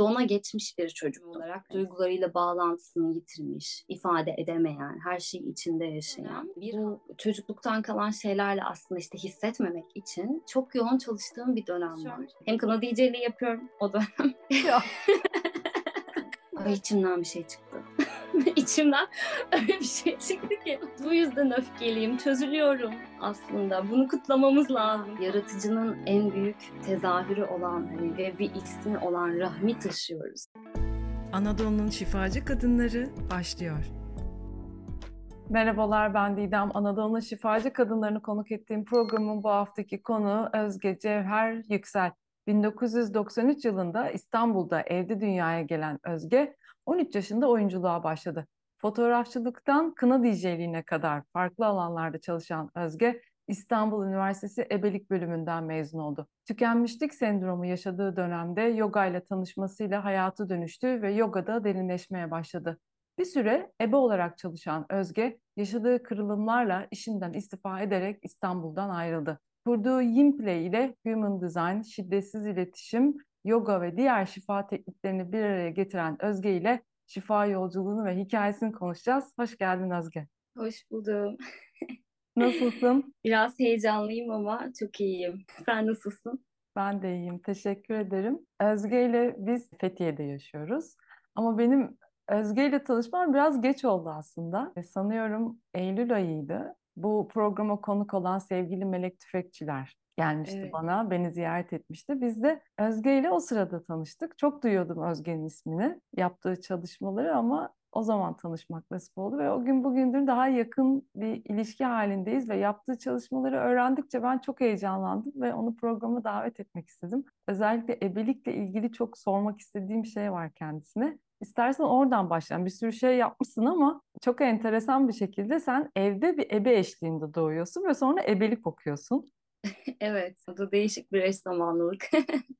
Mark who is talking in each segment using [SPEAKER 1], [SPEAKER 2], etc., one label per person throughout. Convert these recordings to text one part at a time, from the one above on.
[SPEAKER 1] dona geçmiş bir çocuk olarak duygularıyla bağlantısını yitirmiş, ifade edemeyen, her şeyi içinde yaşayan bir bu çocukluktan kalan şeylerle aslında işte hissetmemek için çok yoğun çalıştığım bir dönem var. Hem kına DJ'liği yapıyorum o dönem. Ay içimden bir şey çıktı. içimden öyle bir şey çıktı ki bu yüzden öfkeliyim, çözülüyorum aslında. Bunu kutlamamız lazım. Yaratıcının en büyük tezahürü olan hani ve bir ismi olan rahmi taşıyoruz.
[SPEAKER 2] Anadolu'nun şifacı kadınları başlıyor.
[SPEAKER 3] Merhabalar ben Didem. Anadolu'nun şifacı kadınlarını konuk ettiğim programın bu haftaki konu Özge Cevher Yüksel. 1993 yılında İstanbul'da evde dünyaya gelen Özge 13 yaşında oyunculuğa başladı. Fotoğrafçılıktan kına DJ'liğine kadar farklı alanlarda çalışan Özge, İstanbul Üniversitesi Ebelik bölümünden mezun oldu. Tükenmişlik sendromu yaşadığı dönemde yoga ile tanışmasıyla hayatı dönüştü ve yogada derinleşmeye başladı. Bir süre ebe olarak çalışan Özge, yaşadığı kırılımlarla işinden istifa ederek İstanbul'dan ayrıldı. Kurduğu Yimplay ile Human Design, şiddetsiz iletişim, yoga ve diğer şifa tekniklerini bir araya getiren Özge ile şifa yolculuğunu ve hikayesini konuşacağız. Hoş geldin Özge.
[SPEAKER 1] Hoş buldum.
[SPEAKER 3] Nasılsın?
[SPEAKER 1] Biraz heyecanlıyım ama çok iyiyim. Sen nasılsın?
[SPEAKER 3] Ben de iyiyim. Teşekkür ederim. Özge ile biz Fethiye'de yaşıyoruz. Ama benim Özge ile tanışmam biraz geç oldu aslında. E, sanıyorum Eylül ayıydı. Bu programa konuk olan sevgili Melek Tüfekçiler gelmişti evet. bana, beni ziyaret etmişti. Biz de Özge ile o sırada tanıştık. Çok duyuyordum Özge'nin ismini, yaptığı çalışmaları ama o zaman tanışmak nasip oldu ve o gün bugündür daha yakın bir ilişki halindeyiz ve yaptığı çalışmaları öğrendikçe ben çok heyecanlandım ve onu programa davet etmek istedim. Özellikle ebelikle ilgili çok sormak istediğim şey var kendisine. İstersen oradan başlayalım. Bir sürü şey yapmışsın ama çok enteresan bir şekilde sen evde bir ebe eşliğinde doğuyorsun ve sonra ebelik okuyorsun.
[SPEAKER 1] evet, bu değişik bir eş zamanlılık.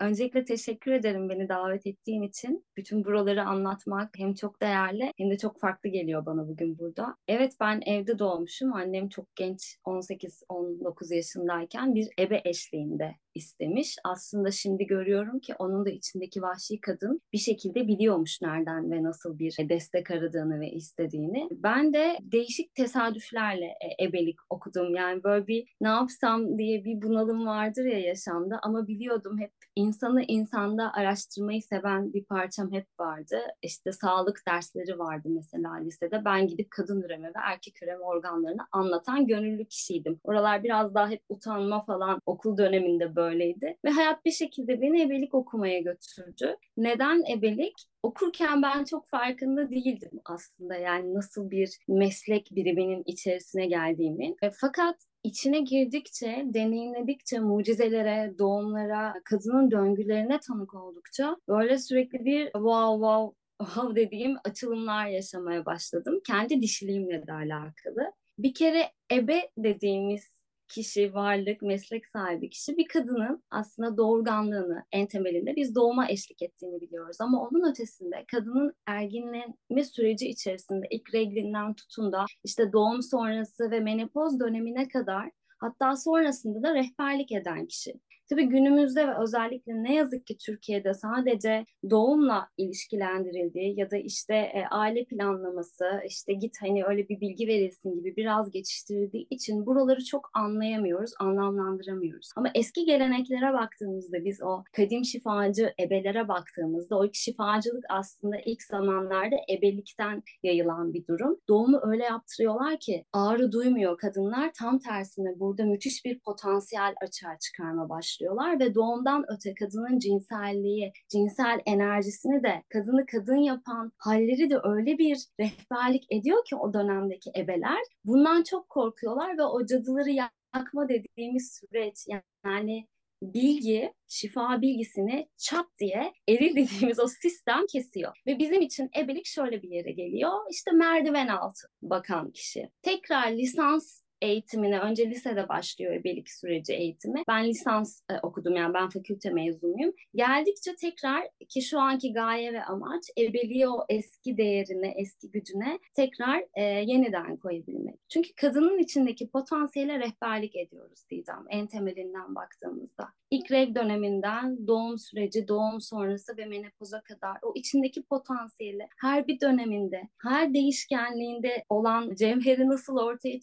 [SPEAKER 1] Öncelikle teşekkür ederim beni davet ettiğin için. Bütün buraları anlatmak hem çok değerli hem de çok farklı geliyor bana bugün burada. Evet ben evde doğmuşum. Annem çok genç 18-19 yaşındayken bir ebe eşliğinde istemiş. Aslında şimdi görüyorum ki onun da içindeki vahşi kadın bir şekilde biliyormuş nereden ve nasıl bir destek aradığını ve istediğini. Ben de değişik tesadüflerle e, ebelik okudum. Yani böyle bir ne yapsam diye bir bunalım vardır ya yaşamda ama biliyordum hep insanı insanda araştırmayı seven bir parçam hep vardı. İşte sağlık dersleri vardı mesela lisede. Ben gidip kadın üreme ve erkek üreme organlarını anlatan gönüllü kişiydim. Oralar biraz daha hep utanma falan okul döneminde böyleydi. Ve hayat bir şekilde beni ebelik okumaya götürdü. Neden ebelik? okurken ben çok farkında değildim aslında yani nasıl bir meslek biriminin içerisine geldiğimin. E, fakat içine girdikçe, deneyimledikçe, mucizelere, doğumlara, kadının döngülerine tanık oldukça böyle sürekli bir wow wow wow dediğim açılımlar yaşamaya başladım. Kendi dişiliğimle de alakalı. Bir kere ebe dediğimiz kişi, varlık, meslek sahibi kişi bir kadının aslında doğurganlığını en temelinde biz doğuma eşlik ettiğini biliyoruz. Ama onun ötesinde kadının erginlenme süreci içerisinde ilk reglinden tutun da işte doğum sonrası ve menopoz dönemine kadar hatta sonrasında da rehberlik eden kişi. Tabii günümüzde ve özellikle ne yazık ki Türkiye'de sadece doğumla ilişkilendirildiği ya da işte e, aile planlaması, işte git hani öyle bir bilgi verilsin gibi biraz geçiştirildiği için buraları çok anlayamıyoruz, anlamlandıramıyoruz. Ama eski geleneklere baktığımızda biz o kadim şifacı ebelere baktığımızda o şifacılık aslında ilk zamanlarda ebelikten yayılan bir durum. Doğumu öyle yaptırıyorlar ki ağrı duymuyor kadınlar. Tam tersine burada müthiş bir potansiyel açığa çıkarma başlıyor başlıyorlar ve doğumdan öte kadının cinselliği, cinsel enerjisini de kadını kadın yapan halleri de öyle bir rehberlik ediyor ki o dönemdeki ebeler. Bundan çok korkuyorlar ve o cadıları yakma dediğimiz süreç yani bilgi, şifa bilgisini çat diye eril dediğimiz o sistem kesiyor. Ve bizim için ebelik şöyle bir yere geliyor. İşte merdiven altı bakan kişi. Tekrar lisans eğitimine önce lisede başlıyor ebelik süreci eğitimi. Ben lisans e, okudum yani ben fakülte mezunuyum. Geldikçe tekrar ki şu anki gaye ve amaç ebeliği o eski değerine, eski gücüne tekrar e, yeniden koyabilmek. Çünkü kadının içindeki potansiyele rehberlik ediyoruz diyeceğim en temelinden baktığımızda. İlk reg döneminden doğum süreci, doğum sonrası ve menopoza kadar o içindeki potansiyeli her bir döneminde, her değişkenliğinde olan cevheri nasıl ortaya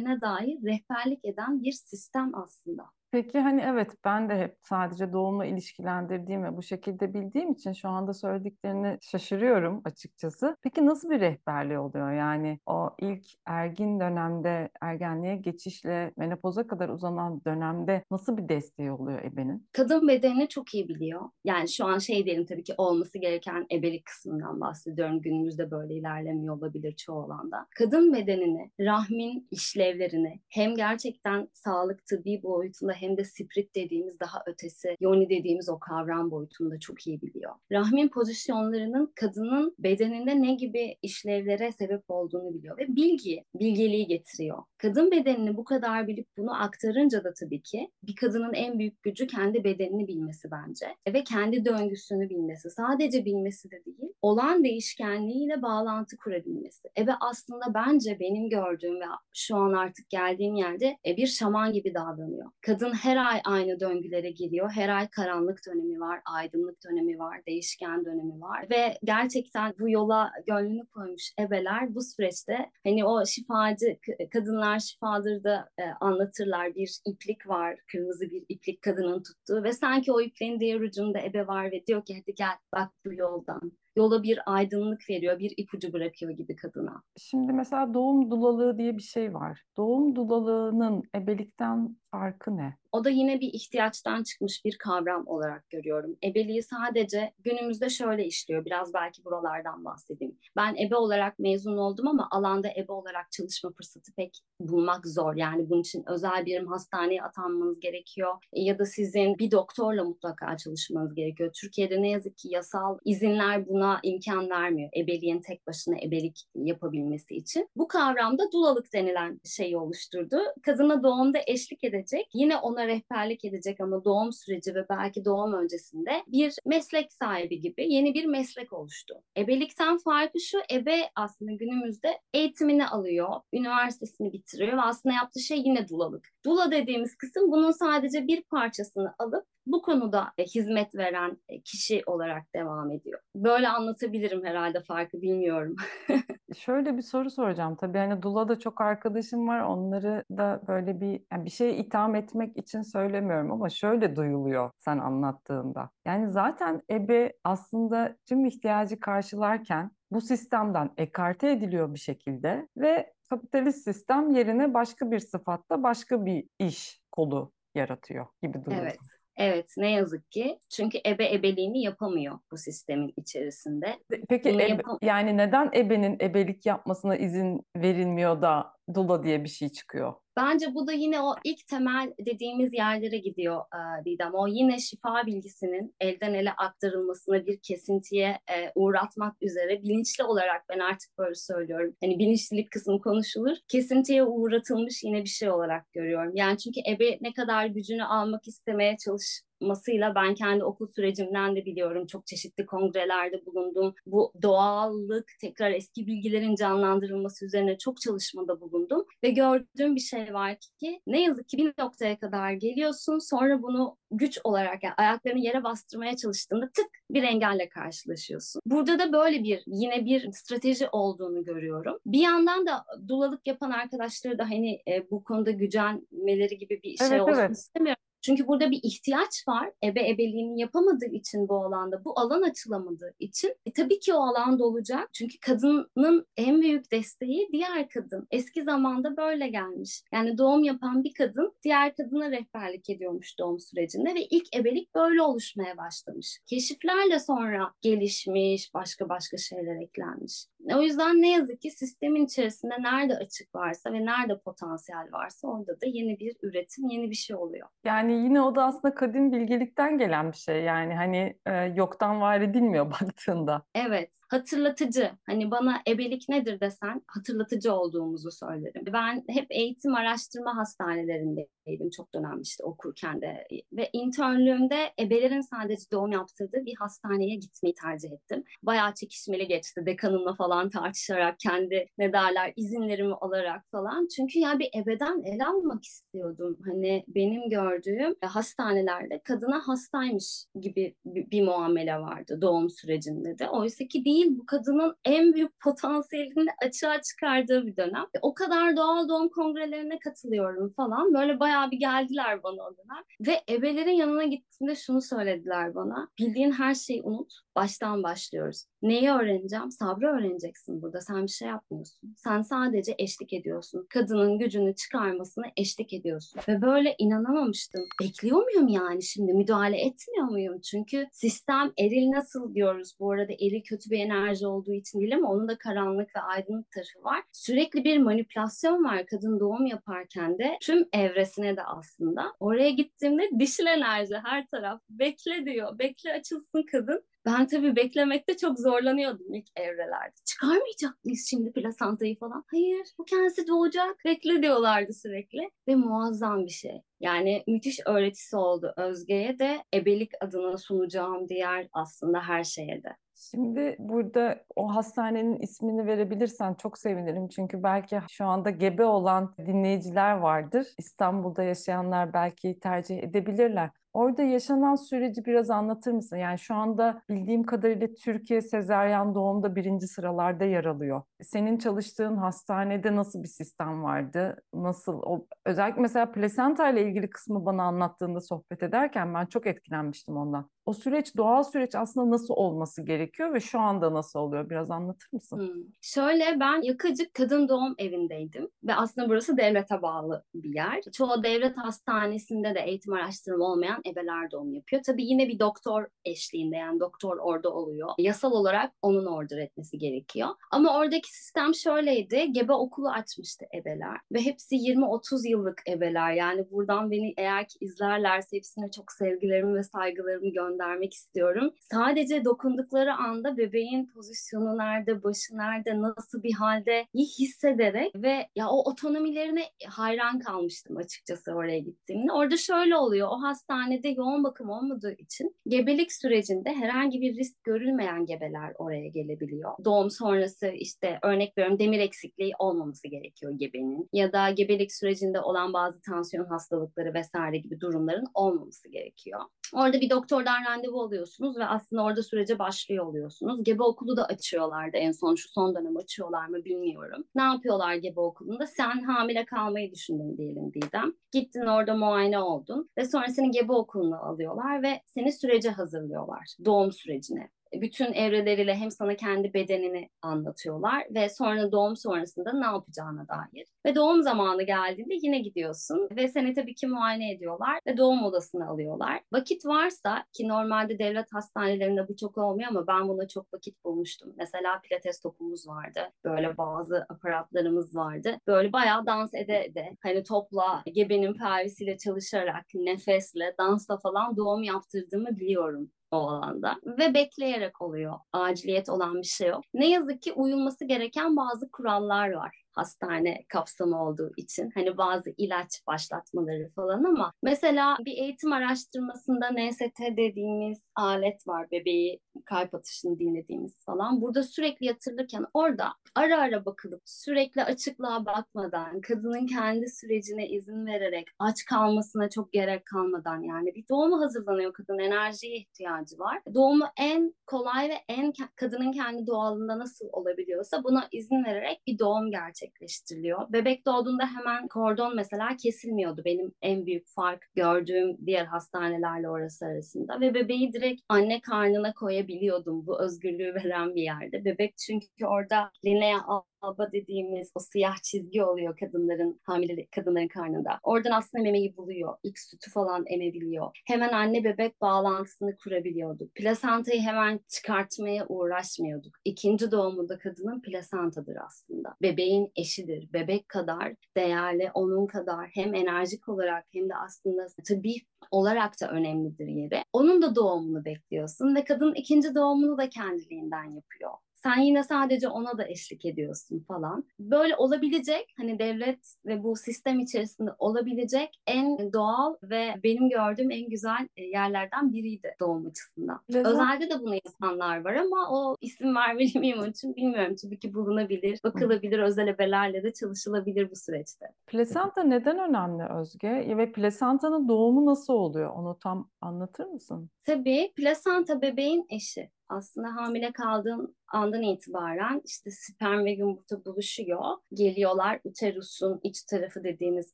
[SPEAKER 1] çıkarabileceğine dair rehberlik eden bir sistem aslında.
[SPEAKER 3] Peki hani evet ben de hep sadece doğumla ilişkilendirdiğim ve bu şekilde bildiğim için şu anda söylediklerini şaşırıyorum açıkçası. Peki nasıl bir rehberliği oluyor? Yani o ilk ergin dönemde ergenliğe geçişle menopoza kadar uzanan dönemde nasıl bir desteği oluyor ebenin?
[SPEAKER 1] Kadın bedenini çok iyi biliyor. Yani şu an şey diyelim tabii ki olması gereken ebelik kısmından bahsediyorum. Günümüzde böyle ilerlemiyor olabilir çoğu alanda. Kadın bedenini, rahmin işlevlerini hem gerçekten sağlık tıbbi boyutunda hem de spirit dediğimiz daha ötesi, yoni dediğimiz o kavram boyutunda çok iyi biliyor. Rahmin pozisyonlarının kadının bedeninde ne gibi işlevlere sebep olduğunu biliyor ve bilgi, bilgeliği getiriyor. Kadın bedenini bu kadar bilip bunu aktarınca da tabii ki bir kadının en büyük gücü kendi bedenini bilmesi bence ve kendi döngüsünü bilmesi. Sadece bilmesi de değil, olan değişkenliğiyle bağlantı kurabilmesi. Ebe aslında bence benim gördüğüm ve şu an artık geldiğim yerde e, bir şaman gibi davranıyor. Kadın her ay aynı döngülere giriyor. Her ay karanlık dönemi var, aydınlık dönemi var, değişken dönemi var ve gerçekten bu yola gönlünü koymuş ebeler bu süreçte hani o şifacı kadınlar şifadır da e, anlatırlar bir iplik var, kırmızı bir iplik kadının tuttuğu ve sanki o ipliğin diğer ucunda ebe var ve diyor ki hadi gel bak bu yoldan yola bir aydınlık veriyor, bir ipucu bırakıyor gibi kadına.
[SPEAKER 3] Şimdi mesela doğum dulalığı diye bir şey var. Doğum dulalığının ebelikten farkı ne?
[SPEAKER 1] O da yine bir ihtiyaçtan çıkmış bir kavram olarak görüyorum. Ebeliği sadece günümüzde şöyle işliyor. Biraz belki buralardan bahsedeyim. Ben ebe olarak mezun oldum ama alanda ebe olarak çalışma fırsatı pek bulmak zor. Yani bunun için özel bir hastaneye atanmanız gerekiyor. Ya da sizin bir doktorla mutlaka çalışmanız gerekiyor. Türkiye'de ne yazık ki yasal izinler buna imkan vermiyor. Ebeliğin tek başına ebelik yapabilmesi için. Bu kavramda dulalık denilen şeyi oluşturdu. Kadına doğumda eşlik edecek, yine ona rehberlik edecek ama doğum süreci ve belki doğum öncesinde bir meslek sahibi gibi yeni bir meslek oluştu. Ebelikten farkı şu, ebe aslında günümüzde eğitimini alıyor, üniversitesini bitiriyor ve aslında yaptığı şey yine dulalık. Dula dediğimiz kısım bunun sadece bir parçasını alıp bu konuda e, hizmet veren e, kişi olarak devam ediyor. Böyle anlatabilirim herhalde farkı bilmiyorum.
[SPEAKER 3] Şöyle bir soru soracağım. Tabii hani Dula'da çok arkadaşım var. Onları da böyle bir yani bir şey itham etmek için söylemiyorum ama şöyle duyuluyor sen anlattığında. Yani zaten ebe aslında tüm ihtiyacı karşılarken bu sistemden ekarte ediliyor bir şekilde ve kapitalist sistem yerine başka bir sıfatla başka bir iş kolu yaratıyor gibi duruyor.
[SPEAKER 1] Evet. Evet, ne yazık ki. Çünkü ebe ebeliğini yapamıyor bu sistemin içerisinde.
[SPEAKER 3] Peki ebe, yani neden ebenin ebelik yapmasına izin verilmiyor da dula diye bir şey çıkıyor?
[SPEAKER 1] Bence bu da yine o ilk temel dediğimiz yerlere gidiyor e, Didem. O yine şifa bilgisinin elden ele aktarılmasına bir kesintiye e, uğratmak üzere bilinçli olarak ben artık böyle söylüyorum. Hani bilinçlilik kısmı konuşulur. Kesintiye uğratılmış yine bir şey olarak görüyorum. Yani çünkü ebe ne kadar gücünü almak istemeye çalış masıyla ben kendi okul sürecimden de biliyorum. Çok çeşitli kongrelerde bulundum. Bu doğallık, tekrar eski bilgilerin canlandırılması üzerine çok çalışmada bulundum. Ve gördüğüm bir şey var ki ne yazık ki bir noktaya kadar geliyorsun. Sonra bunu güç olarak yani ayaklarını yere bastırmaya çalıştığında tık bir engelle karşılaşıyorsun. Burada da böyle bir yine bir strateji olduğunu görüyorum. Bir yandan da dulalık yapan arkadaşları da hani e, bu konuda gücenmeleri gibi bir şey evet, olsun evet. istemiyorum. Çünkü burada bir ihtiyaç var. Ebe ebeliğini yapamadığı için bu alanda, bu alan açılamadığı için e, tabii ki o alan dolacak. Çünkü kadının en büyük desteği diğer kadın. Eski zamanda böyle gelmiş. Yani doğum yapan bir kadın diğer kadına rehberlik ediyormuş doğum sürecinde ve ilk ebelik böyle oluşmaya başlamış. Keşiflerle sonra gelişmiş, başka başka şeyler eklenmiş. O yüzden ne yazık ki sistemin içerisinde nerede açık varsa ve nerede potansiyel varsa orada da yeni bir üretim, yeni bir şey oluyor.
[SPEAKER 3] Yani yine o da aslında kadim bilgelikten gelen bir şey. Yani hani e, yoktan var edilmiyor baktığında.
[SPEAKER 1] Evet, hatırlatıcı. Hani bana ebelik nedir desen hatırlatıcı olduğumuzu söylerim. Ben hep eğitim araştırma hastanelerindeydim çok dönem işte okurken de. Ve internlüğümde ebelerin sadece doğum yaptırdığı bir hastaneye gitmeyi tercih ettim. Bayağı çekişmeli geçti. Dekanımla falan tartışarak, kendi ne derler izinlerimi alarak falan. Çünkü ya bir ebeden el almak istiyordum. Hani benim gördüğüm hastanelerde kadına hastaymış gibi bir, bir muamele vardı doğum sürecinde de. Oysa ki değil bu kadının en büyük potansiyelini açığa çıkardığı bir dönem. O kadar doğal doğum kongrelerine katılıyorum falan. Böyle bayağı bir geldiler bana o dönem. Ve ebelerin yanına gittiğimde şunu söylediler bana. Bildiğin her şeyi unut. Baştan başlıyoruz. Neyi öğreneceğim? Sabrı öğreneceksin burada. Sen bir şey yapmıyorsun. Sen sadece eşlik ediyorsun. Kadının gücünü çıkarmasına eşlik ediyorsun. Ve böyle inanamamıştım. Bekliyor muyum yani şimdi? Müdahale etmiyor muyum? Çünkü sistem eril nasıl diyoruz? Bu arada eril kötü bir enerji olduğu için değil ama onun da karanlık ve aydınlık tarafı var. Sürekli bir manipülasyon var kadın doğum yaparken de. Tüm evresine de aslında. Oraya gittiğimde dişil enerji her taraf. Bekle diyor. Bekle açılsın kadın. Ben tabii beklemekte çok zorlanıyordum ilk evrelerde. Çıkarmayacak mıyız şimdi plasantayı falan? Hayır, bu kendisi doğacak. Bekle diyorlardı sürekli. Ve muazzam bir şey. Yani müthiş öğretisi oldu Özge'ye de ebelik adına sunacağım diğer aslında her şeye de.
[SPEAKER 3] Şimdi burada o hastanenin ismini verebilirsen çok sevinirim. Çünkü belki şu anda gebe olan dinleyiciler vardır. İstanbul'da yaşayanlar belki tercih edebilirler. Orada yaşanan süreci biraz anlatır mısın? Yani şu anda bildiğim kadarıyla Türkiye sezaryen doğumda birinci sıralarda yer alıyor. Senin çalıştığın hastanede nasıl bir sistem vardı? Nasıl? O, özellikle mesela plasenta ile ilgili kısmı bana anlattığında sohbet ederken ben çok etkilenmiştim ondan. O süreç, doğal süreç aslında nasıl olması gerekiyor ve şu anda nasıl oluyor? Biraz anlatır mısın?
[SPEAKER 1] Hmm. Şöyle ben Yakacık Kadın Doğum Evi'ndeydim ve aslında burası devlete bağlı bir yer. Çoğu devlet hastanesinde de eğitim araştırma olmayan ebeler doğum yapıyor. Tabii yine bir doktor eşliğinde yani doktor orada oluyor. Yasal olarak onun order etmesi gerekiyor. Ama oradaki sistem şöyleydi. Gebe okulu açmıştı ebeler ve hepsi 20-30 yıllık ebeler. Yani buradan beni eğer ki izlerlerse hepsine çok sevgilerimi ve saygılarımı göndermek istiyorum. Sadece dokundukları anda bebeğin pozisyonu nerede, başı nerede, nasıl bir halde hissederek ve ya o otonomilerine hayran kalmıştım açıkçası oraya gittiğimde. Orada şöyle oluyor. O hastanede yoğun bakım olmadığı için gebelik sürecinde herhangi bir risk görülmeyen gebeler oraya gelebiliyor. Doğum sonrası işte örnek veriyorum demir eksikliği olmaması gerekiyor gebenin ya da gebelik sürecinde olan bazı tansiyon hastalıkları vesaire gibi durumların olmaması gerekiyor. Orada bir doktordan randevu alıyorsunuz ve aslında orada sürece başlıyor oluyorsunuz. Gebe okulu da açıyorlardı en son şu son dönem açıyorlar mı bilmiyorum. Ne yapıyorlar gebe okulunda? Sen hamile kalmayı düşündün diyelim Didem. Gittin orada muayene oldun ve sonra seni gebe okuluna alıyorlar ve seni sürece hazırlıyorlar. Doğum sürecine bütün evreleriyle hem sana kendi bedenini anlatıyorlar ve sonra doğum sonrasında ne yapacağına dair. Ve doğum zamanı geldiğinde yine gidiyorsun ve seni tabii ki muayene ediyorlar ve doğum odasına alıyorlar. Vakit varsa ki normalde devlet hastanelerinde bu çok olmuyor ama ben buna çok vakit bulmuştum. Mesela pilates topumuz vardı. Böyle bazı aparatlarımız vardı. Böyle bayağı dans ede ede hani topla gebenin pelvisiyle çalışarak nefesle dansla falan doğum yaptırdığımı biliyorum o alanda ve bekleyerek oluyor. Aciliyet olan bir şey yok. Ne yazık ki uyulması gereken bazı kurallar var hastane kapsamı olduğu için hani bazı ilaç başlatmaları falan ama mesela bir eğitim araştırmasında NST dediğimiz alet var bebeği kalp atışını dinlediğimiz falan burada sürekli yatırılırken orada ara ara bakılıp sürekli açıklığa bakmadan kadının kendi sürecine izin vererek aç kalmasına çok gerek kalmadan yani bir doğuma hazırlanıyor kadın enerjiye ihtiyacı var. Doğumu en kolay ve en kadının kendi doğalında nasıl olabiliyorsa buna izin vererek bir doğum gerçek gerçekleştiriliyor. Bebek doğduğunda hemen kordon mesela kesilmiyordu. Benim en büyük fark gördüğüm diğer hastanelerle orası arasında. Ve bebeği direkt anne karnına koyabiliyordum. Bu özgürlüğü veren bir yerde. Bebek çünkü orada lineye alba dediğimiz o siyah çizgi oluyor kadınların hamile kadınların karnında. Oradan aslında memeyi buluyor. İlk sütü falan emebiliyor. Hemen anne bebek bağlantısını kurabiliyorduk. Plasantayı hemen çıkartmaya uğraşmıyorduk. İkinci doğumunda kadının plasantadır aslında. Bebeğin eşidir. Bebek kadar değerli, onun kadar hem enerjik olarak hem de aslında tıbbi olarak da önemlidir yeri. Onun da doğumunu bekliyorsun ve kadın ikinci doğumunu da kendiliğinden yapıyor. Sen yine sadece ona da eşlik ediyorsun falan. Böyle olabilecek hani devlet ve bu sistem içerisinde olabilecek en doğal ve benim gördüğüm en güzel e, yerlerden biriydi doğum açısından. Güzel. Özelde de bunu insanlar var ama o isim vermeli miyim onun için bilmiyorum. Tabii ki bulunabilir, bakılabilir, özel ebelerle de çalışılabilir bu süreçte.
[SPEAKER 3] Plasenta neden önemli Özge? Ve plasentanın doğumu nasıl oluyor? Onu tam anlatır mısın?
[SPEAKER 1] Tabii plasenta bebeğin eşi aslında hamile kaldığın andan itibaren işte sperm ve yumurta buluşuyor. Geliyorlar uterusun iç tarafı dediğimiz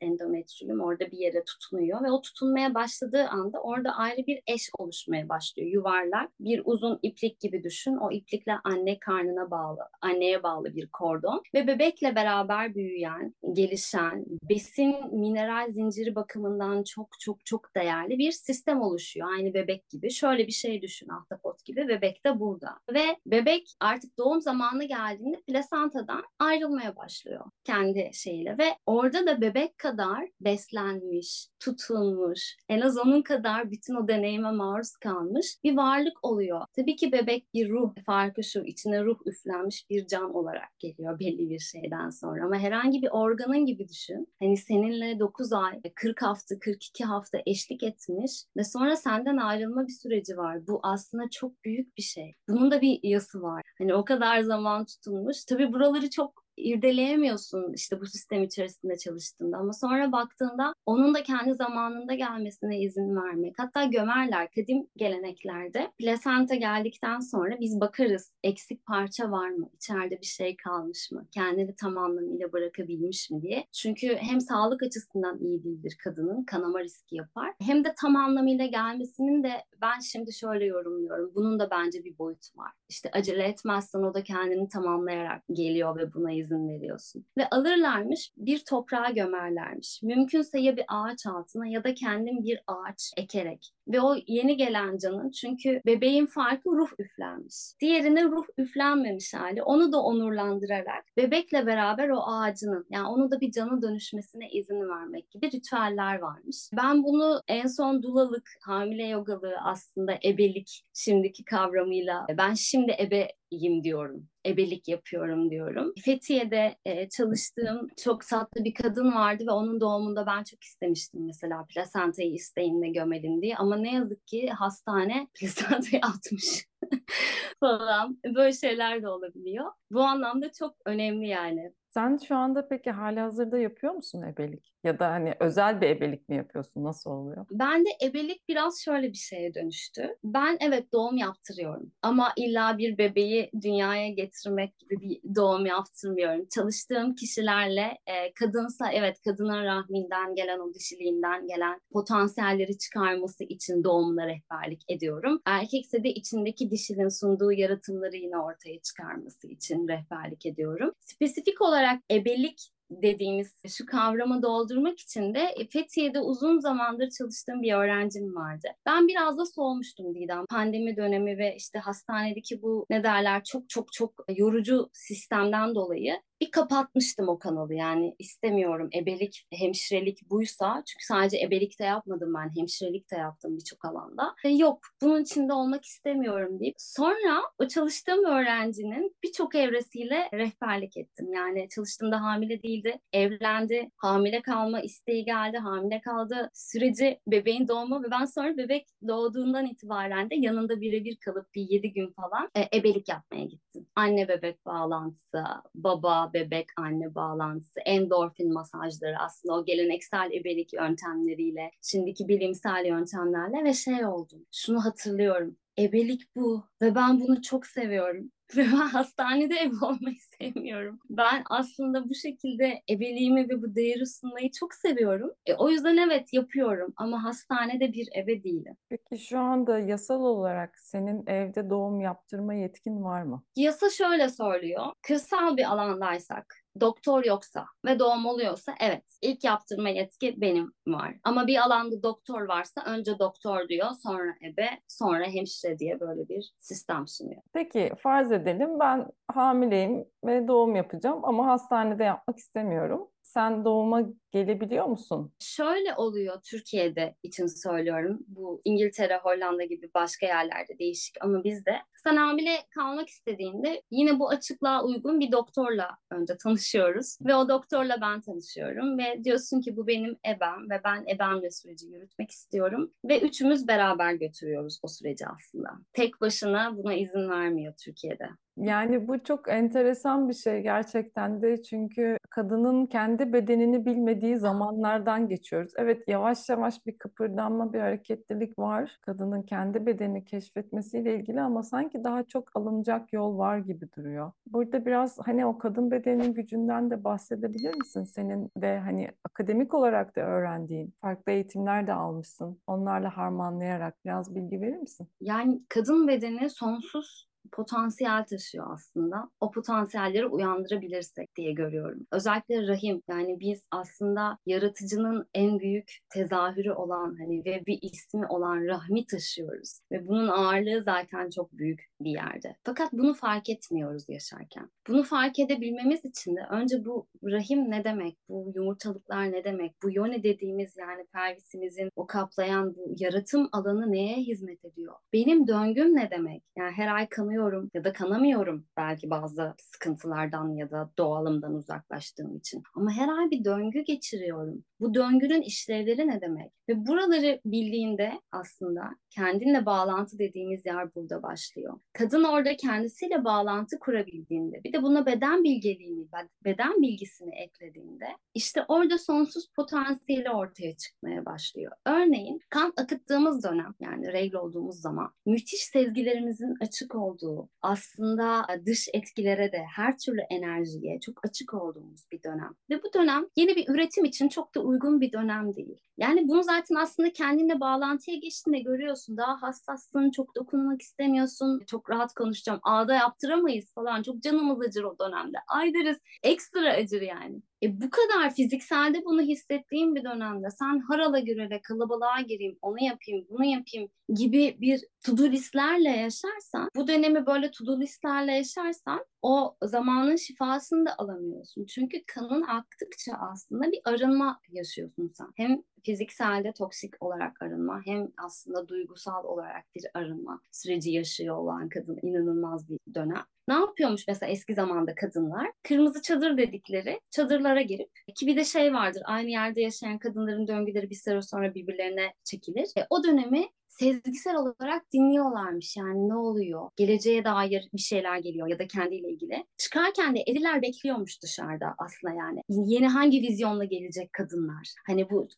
[SPEAKER 1] endometrium orada bir yere tutunuyor ve o tutunmaya başladığı anda orada ayrı bir eş oluşmaya başlıyor. Yuvarlak bir uzun iplik gibi düşün. O iplikle anne karnına bağlı, anneye bağlı bir kordon ve bebekle beraber büyüyen, gelişen, besin mineral zinciri bakımından çok çok çok değerli bir sistem oluşuyor. Aynı bebek gibi. Şöyle bir şey düşün ahtapot gibi. Bebek de burada. Ve bebek artık doğum zamanı geldiğinde plasantadan ayrılmaya başlıyor kendi şeyiyle ve orada da bebek kadar beslenmiş, tutulmuş, en az onun kadar bütün o deneyime maruz kalmış bir varlık oluyor. Tabii ki bebek bir ruh, farkı şu içine ruh üflenmiş bir can olarak geliyor belli bir şeyden sonra ama herhangi bir organın gibi düşün. Hani seninle 9 ay, 40 hafta, 42 hafta eşlik etmiş ve sonra senden ayrılma bir süreci var. Bu aslında çok büyük bir şey. Bunun da bir yası var. Hani o kadar zaman tutulmuş. Tabii buraları çok irdeleyemiyorsun işte bu sistem içerisinde çalıştığında ama sonra baktığında onun da kendi zamanında gelmesine izin vermek. Hatta gömerler kadim geleneklerde plasenta geldikten sonra biz bakarız eksik parça var mı? İçeride bir şey kalmış mı? Kendini tam anlamıyla bırakabilmiş mi diye. Çünkü hem sağlık açısından iyi değildir kadının kanama riski yapar. Hem de tam anlamıyla gelmesinin de ben şimdi şöyle yorumluyorum. Bunun da bence bir boyutu var. İşte acele etmezsen o da kendini tamamlayarak geliyor ve buna izin izin veriyorsun. Ve alırlarmış bir toprağa gömerlermiş. Mümkünse ya bir ağaç altına ya da kendin bir ağaç ekerek. Ve o yeni gelen canın çünkü bebeğin farkı ruh üflenmiş. Diğerine ruh üflenmemiş hali. Onu da onurlandırarak bebekle beraber o ağacının yani onu da bir canı dönüşmesine izin vermek gibi ritüeller varmış. Ben bunu en son dulalık, hamile yogalığı aslında ebelik şimdiki kavramıyla ben şimdi ebe yim diyorum. Ebelik yapıyorum diyorum. Fethiye'de e, çalıştığım çok tatlı bir kadın vardı ve onun doğumunda ben çok istemiştim mesela plasentayı isteğinle gömelin diye. Ama ne yazık ki hastane plasentayı atmış falan. Böyle şeyler de olabiliyor. Bu anlamda çok önemli yani.
[SPEAKER 3] Sen şu anda peki hali hazırda yapıyor musun ebelik? Ya da hani özel bir ebelik mi yapıyorsun? Nasıl oluyor?
[SPEAKER 1] Ben de ebelik biraz şöyle bir şeye dönüştü. Ben evet doğum yaptırıyorum. Ama illa bir bebeği dünyaya getirmek gibi bir doğum yaptırmıyorum. Çalıştığım kişilerle e, kadınsa evet kadının rahminden gelen o dişiliğinden gelen potansiyelleri çıkarması için doğumla rehberlik ediyorum. Erkekse de içindeki dişinin sunduğu yaratımları yine ortaya çıkarması için rehberlik ediyorum. Spesifik olarak ebelik dediğimiz şu kavramı doldurmak için de Fethiye'de uzun zamandır çalıştığım bir öğrencim vardı. Ben biraz da soğumuştum Didem. Pandemi dönemi ve işte hastanedeki bu ne derler çok çok çok yorucu sistemden dolayı bir kapatmıştım o kanalı yani istemiyorum ebelik hemşirelik buysa çünkü sadece ebelik de yapmadım ben hemşirelik de yaptım birçok alanda e, yok bunun içinde olmak istemiyorum deyip sonra o çalıştığım öğrencinin birçok evresiyle rehberlik ettim yani çalıştığımda hamile değildi evlendi hamile kalma isteği geldi hamile kaldı süreci bebeğin doğumu ve ben sonra bebek doğduğundan itibaren de yanında birebir kalıp bir yedi gün falan e, ebelik yapmaya gittim anne bebek bağlantısı baba bebek anne bağlantısı, endorfin masajları aslında o geleneksel ebelik yöntemleriyle, şimdiki bilimsel yöntemlerle ve şey oldum. Şunu hatırlıyorum. Ebelik bu ve ben bunu çok seviyorum. Ve ben hastanede ev olmayı sevmiyorum. Ben aslında bu şekilde ebeliğimi ve bu değeri sunmayı çok seviyorum. E, o yüzden evet yapıyorum ama hastanede bir ebe değilim.
[SPEAKER 3] Peki şu anda yasal olarak senin evde doğum yaptırma yetkin var mı?
[SPEAKER 1] Yasa şöyle söylüyor. Kırsal bir alandaysak doktor yoksa ve doğum oluyorsa evet ilk yaptırma yetki benim var. Ama bir alanda doktor varsa önce doktor diyor sonra ebe sonra hemşire diye böyle bir sistem sunuyor.
[SPEAKER 3] Peki farz edelim ben hamileyim ve doğum yapacağım ama hastanede yapmak istemiyorum. Sen doğuma gelebiliyor musun?
[SPEAKER 1] Şöyle oluyor Türkiye'de için söylüyorum. Bu İngiltere, Hollanda gibi başka yerlerde değişik ama bizde sen hamile kalmak istediğinde yine bu açıklığa uygun bir doktorla önce tanışıyoruz ve o doktorla ben tanışıyorum ve diyorsun ki bu benim ebem ve ben ebemle süreci yürütmek istiyorum ve üçümüz beraber götürüyoruz o süreci aslında. Tek başına buna izin vermiyor Türkiye'de.
[SPEAKER 3] Yani bu çok enteresan bir şey gerçekten de çünkü kadının kendi bedenini bilmediği zamanlardan geçiyoruz. Evet yavaş yavaş bir kıpırdanma, bir hareketlilik var kadının kendi bedenini keşfetmesiyle ilgili ama sanki daha çok alınacak yol var gibi duruyor. Burada biraz hani o kadın bedeninin gücünden de bahsedebilir misin? Senin de hani akademik olarak da öğrendiğin, farklı eğitimler de almışsın. Onlarla harmanlayarak biraz bilgi verir misin?
[SPEAKER 1] Yani kadın bedeni sonsuz potansiyel taşıyor aslında. O potansiyelleri uyandırabilirsek diye görüyorum. Özellikle rahim yani biz aslında yaratıcının en büyük tezahürü olan hani ve bir ismi olan rahmi taşıyoruz. Ve bunun ağırlığı zaten çok büyük bir yerde. Fakat bunu fark etmiyoruz yaşarken. Bunu fark edebilmemiz için de önce bu rahim ne demek? Bu yumurtalıklar ne demek? Bu yoni dediğimiz yani pelvisimizin o kaplayan bu yaratım alanı neye hizmet ediyor? Benim döngüm ne demek? Yani her ay kanıyorum ya da kanamıyorum belki bazı sıkıntılardan ya da doğalımdan uzaklaştığım için. Ama her ay bir döngü geçiriyorum. Bu döngünün işlevleri ne demek? Ve buraları bildiğinde aslında kendinle bağlantı dediğimiz yer burada başlıyor. Kadın orada kendisiyle bağlantı kurabildiğinde bir de buna beden bilgeliğini, beden bilgisini eklediğinde işte orada sonsuz potansiyeli ortaya çıkmaya başlıyor. Örneğin kan akıttığımız dönem yani regl olduğumuz zaman müthiş sezgilerimizin açık olduğu aslında dış etkilere de her türlü enerjiye çok açık olduğumuz bir dönem. Ve bu dönem yeni bir üretim için çok da uygun bir dönem değil. Yani bunu zaten aslında kendinle bağlantıya geçtiğinde görüyorsun. Daha hassassın, çok dokunmak istemiyorsun. Çok rahat konuşacağım. Ağda yaptıramayız falan. Çok canımız acır o dönemde. Ay deriz ekstra acır yani. E bu kadar fizikselde bunu hissettiğim bir dönemde sen harala göre kalabalığa gireyim, onu yapayım, bunu yapayım gibi bir to-do listlerle yaşarsan, bu dönemi böyle to-do listlerle yaşarsan o zamanın şifasını da alamıyorsun. Çünkü kanın aktıkça aslında bir arınma yaşıyorsun sen. Hem fizikselde toksik olarak arınma hem aslında duygusal olarak bir arınma süreci yaşıyor olan kadın inanılmaz bir dönem. Ne yapıyormuş mesela eski zamanda kadınlar? Kırmızı çadır dedikleri çadırlara girip ki bir de şey vardır aynı yerde yaşayan kadınların döngüleri bir süre sonra birbirlerine çekilir. E, o dönemi sezgisel olarak dinliyorlarmış yani ne oluyor? Geleceğe dair bir şeyler geliyor ya da kendiyle ilgili. Çıkarken de eriler bekliyormuş dışarıda aslında yani. Yeni hangi vizyonla gelecek kadınlar? Hani bu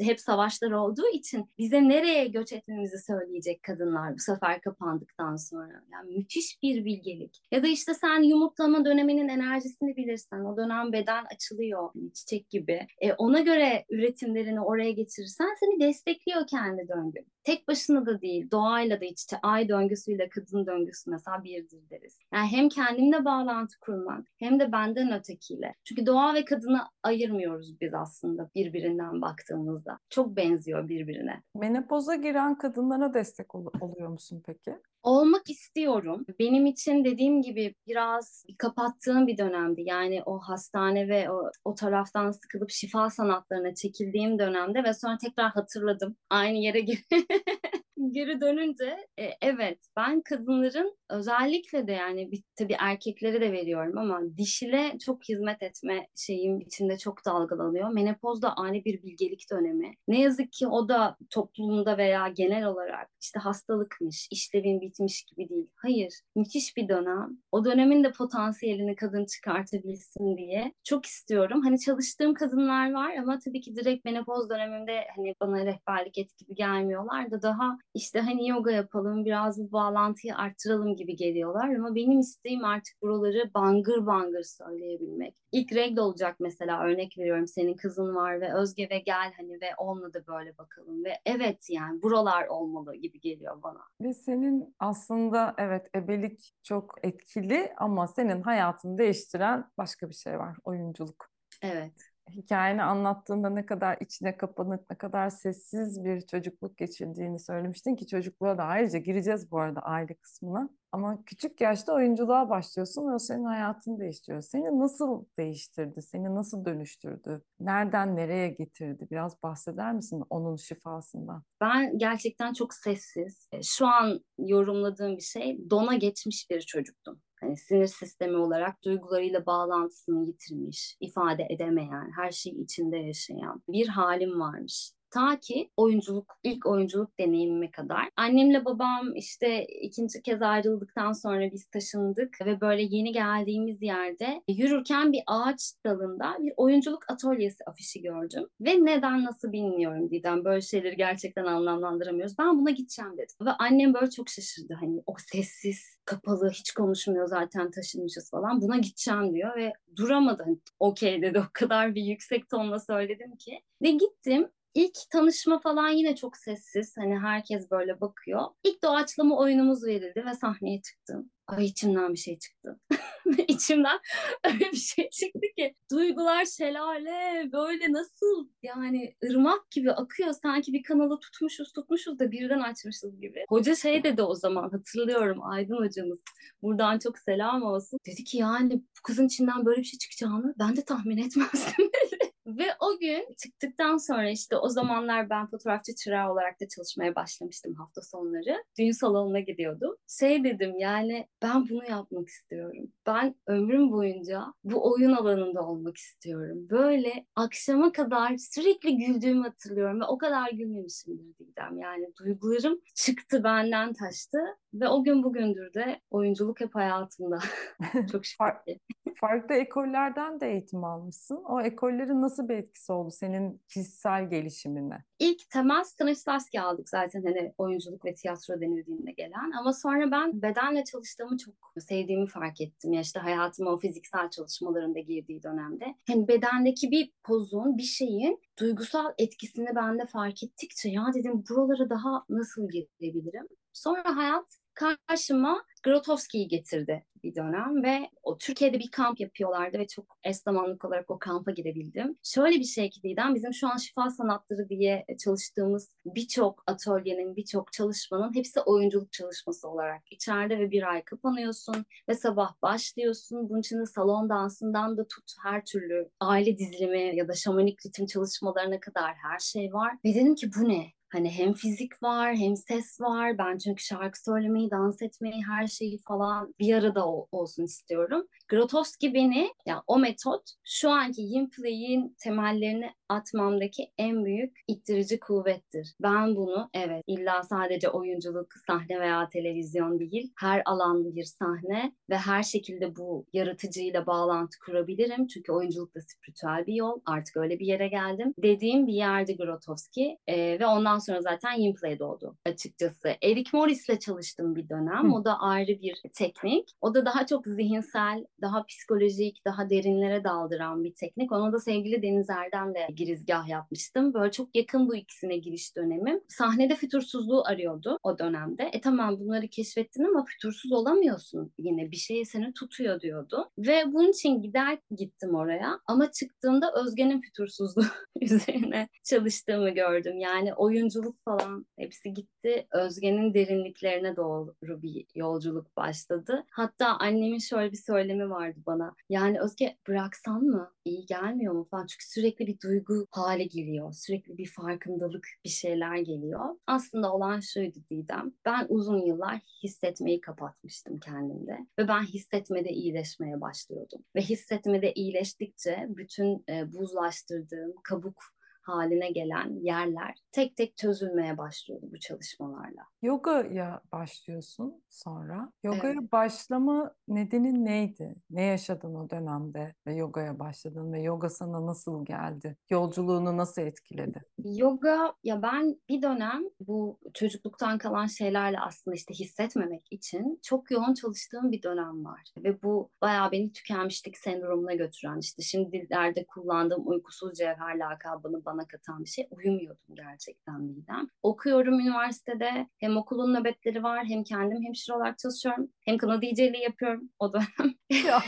[SPEAKER 1] hep savaşlar olduğu için bize nereye göç etmemizi söyleyecek kadınlar bu sefer kapandıktan sonra. Yani müthiş bir bilgelik. Ya da işte sen yumurtlama döneminin enerjisini bilirsen o dönem beden açılıyor hani çiçek gibi. E, ona göre üretimlerini oraya getirirsen seni destekliyor kendi döngün. Tek başına da değil, doğayla da iç ay döngüsüyle kadın döngüsü mesela birdir deriz. Yani hem kendimle bağlantı kurmak hem de benden ötekiyle. Çünkü doğa ve kadını ayırmıyoruz biz aslında birbirinden baktığımızda. Çok benziyor birbirine.
[SPEAKER 3] Menopoza giren kadınlara destek ol- oluyor musun peki?
[SPEAKER 1] Olmak istiyorum. Benim için dediğim gibi biraz kapattığım bir dönemdi. Yani o hastane ve o, o taraftan sıkılıp şifa sanatlarına çekildiğim dönemde ve sonra tekrar hatırladım. Aynı yere geri geri dönünce e, evet ben kadınların özellikle de yani bir, tabii erkekleri de veriyorum ama dişile çok hizmet etme şeyim içinde çok dalgalanıyor. Menopoz da ani bir bilgelik dönemi. Ne yazık ki o da toplumda veya genel olarak işte hastalıkmış, işlevin bitmiş gibi değil. Hayır, müthiş bir dönem. O dönemin de potansiyelini kadın çıkartabilsin diye çok istiyorum. Hani çalıştığım kadınlar var ama tabii ki direkt menopoz döneminde hani bana rehberlik et gibi gelmiyorlar da daha işte hani yoga yapalım, biraz bu bağlantıyı arttıralım gibi geliyorlar ama benim isteğim artık buraları bangır bangır söyleyebilmek. İlk regl olacak mesela örnek veriyorum senin kızın var ve Özge ve gel hani ve onunla da böyle bakalım ve evet yani buralar olmalı gibi geliyor bana.
[SPEAKER 3] Ve senin aslında evet ebelik çok etkili ama senin hayatını değiştiren başka bir şey var, oyunculuk.
[SPEAKER 1] Evet.
[SPEAKER 3] Hikayeni anlattığında ne kadar içine kapanık, ne kadar sessiz bir çocukluk geçirdiğini söylemiştin ki çocukluğa da ayrıca gireceğiz bu arada aile kısmına. Ama küçük yaşta oyunculuğa başlıyorsun ve o senin hayatını değiştiriyor. Seni nasıl değiştirdi? Seni nasıl dönüştürdü? Nereden nereye getirdi? Biraz bahseder misin onun şifasından?
[SPEAKER 1] Ben gerçekten çok sessiz. Şu an yorumladığım bir şey dona geçmiş bir çocuktum. Hani sinir sistemi olarak duygularıyla bağlantısını yitirmiş, ifade edemeyen, her şeyi içinde yaşayan bir halim varmış. Ta ki oyunculuk, ilk oyunculuk deneyimime kadar. Annemle babam işte ikinci kez ayrıldıktan sonra biz taşındık ve böyle yeni geldiğimiz yerde yürürken bir ağaç dalında bir oyunculuk atölyesi afişi gördüm. Ve neden nasıl bilmiyorum Didem. Böyle şeyleri gerçekten anlamlandıramıyoruz. Ben buna gideceğim dedim. Ve annem böyle çok şaşırdı. Hani o sessiz, kapalı, hiç konuşmuyor zaten taşınmışız falan. Buna gideceğim diyor ve duramadı. Hani, Okey dedi o kadar bir yüksek tonla söyledim ki. Ve gittim İlk tanışma falan yine çok sessiz. Hani herkes böyle bakıyor. İlk doğaçlama oyunumuz verildi ve sahneye çıktım. Ay içimden bir şey çıktı. içimden öyle bir şey çıktı ki duygular şelale böyle nasıl yani ırmak gibi akıyor sanki bir kanalı tutmuşuz tutmuşuz da birden açmışız gibi. Hoca şey dedi o zaman hatırlıyorum Aydın hocamız buradan çok selam olsun. Dedi ki yani bu kızın içinden böyle bir şey çıkacağını ben de tahmin etmezdim. Ve o gün çıktıktan sonra işte o zamanlar ben fotoğrafçı çırağı olarak da çalışmaya başlamıştım hafta sonları. Düğün salonuna gidiyordum. Şey dedim yani ben bunu yapmak istiyorum. Ben ömrüm boyunca bu oyun alanında olmak istiyorum. Böyle akşama kadar sürekli güldüğümü hatırlıyorum ve o kadar gülmemişimdir Didem. Yani duygularım çıktı benden taştı ve o gün bugündür de oyunculuk hep hayatımda. Çok şükür.
[SPEAKER 3] Farklı ekollerden de eğitim almışsın. O ekollerin nasıl bir etkisi oldu senin kişisel gelişimine?
[SPEAKER 1] İlk temel Stanislavski aldık zaten hani oyunculuk ve tiyatro denildiğinde gelen. Ama sonra ben bedenle çalıştığımı çok sevdiğimi fark ettim. Ya işte hayatıma o fiziksel çalışmalarında girdiği dönemde. Hani bedendeki bir pozun, bir şeyin duygusal etkisini ben de fark ettikçe ya dedim buralara daha nasıl girebilirim? Sonra hayat karşıma Grotowski'yi getirdi bir dönem ve o Türkiye'de bir kamp yapıyorlardı ve çok eş zamanlık olarak o kampa girebildim. Şöyle bir şey bizim şu an şifa sanatları diye çalıştığımız birçok atölyenin, birçok çalışmanın hepsi oyunculuk çalışması olarak içeride ve bir ay kapanıyorsun ve sabah başlıyorsun. Bunun için de salon dansından da tut her türlü aile dizilimi ya da şamanik ritim çalışmalarına kadar her şey var. Ve dedim ki bu ne? Hani hem fizik var hem ses var. Ben çünkü şarkı söylemeyi, dans etmeyi, her şeyi falan bir arada olsun istiyorum. Grotowski beni, yani o metot şu anki yin play'in temellerini atmamdaki en büyük ittirici kuvvettir. Ben bunu evet illa sadece oyunculuk, sahne veya televizyon değil, her alan bir sahne ve her şekilde bu yaratıcıyla bağlantı kurabilirim. Çünkü oyunculuk da spiritüel bir yol. Artık öyle bir yere geldim. Dediğim bir yerdi Grotowski ee, ve ondan sonra zaten yin play doğdu açıkçası. Eric Morris'le çalıştım bir dönem. Hı. O da ayrı bir teknik. O da daha çok zihinsel, daha psikolojik, daha derinlere daldıran bir teknik. Onu da sevgili Deniz Erdem'le girizgah yapmıştım. Böyle çok yakın bu ikisine giriş dönemim. Sahnede fütursuzluğu arıyordu o dönemde. E tamam bunları keşfettin ama fütursuz olamıyorsun yine. Bir şey seni tutuyor diyordu. Ve bunun için gider gittim oraya. Ama çıktığımda Özge'nin fütursuzluğu üzerine çalıştığımı gördüm. Yani oyunculuk falan hepsi gitti. Özge'nin derinliklerine doğru bir yolculuk başladı. Hatta annemin şöyle bir söylemi vardı bana. Yani Özge bıraksan mı? İyi gelmiyor mu falan. Çünkü sürekli bir duygu hale geliyor. Sürekli bir farkındalık bir şeyler geliyor. Aslında olan şuydu Didem. Ben uzun yıllar hissetmeyi kapatmıştım kendimde. Ve ben hissetmede iyileşmeye başlıyordum. Ve hissetmede iyileştikçe bütün e, buzlaştırdığım kabuk haline gelen yerler tek tek çözülmeye başlıyordu bu çalışmalarla.
[SPEAKER 3] Yoga'ya başlıyorsun sonra. Yoga'ya evet. başlama nedeni neydi? Ne yaşadın o dönemde ve yoga'ya başladın ve yoga sana nasıl geldi? Yolculuğunu nasıl etkiledi?
[SPEAKER 1] Yoga ya ben bir dönem bu çocukluktan kalan şeylerle aslında işte hissetmemek için çok yoğun çalıştığım bir dönem var. Ve bu bayağı beni tükenmişlik sendromuna götüren işte şimdi dillerde kullandığım uykusuz cevher lakabını bana katan bir şey. Uyumuyordum gerçekten midem. Okuyorum üniversitede hem okulun nöbetleri var hem kendim hemşire olarak çalışıyorum hem kanal DJ'liği yapıyorum o dönem.
[SPEAKER 3] Ya.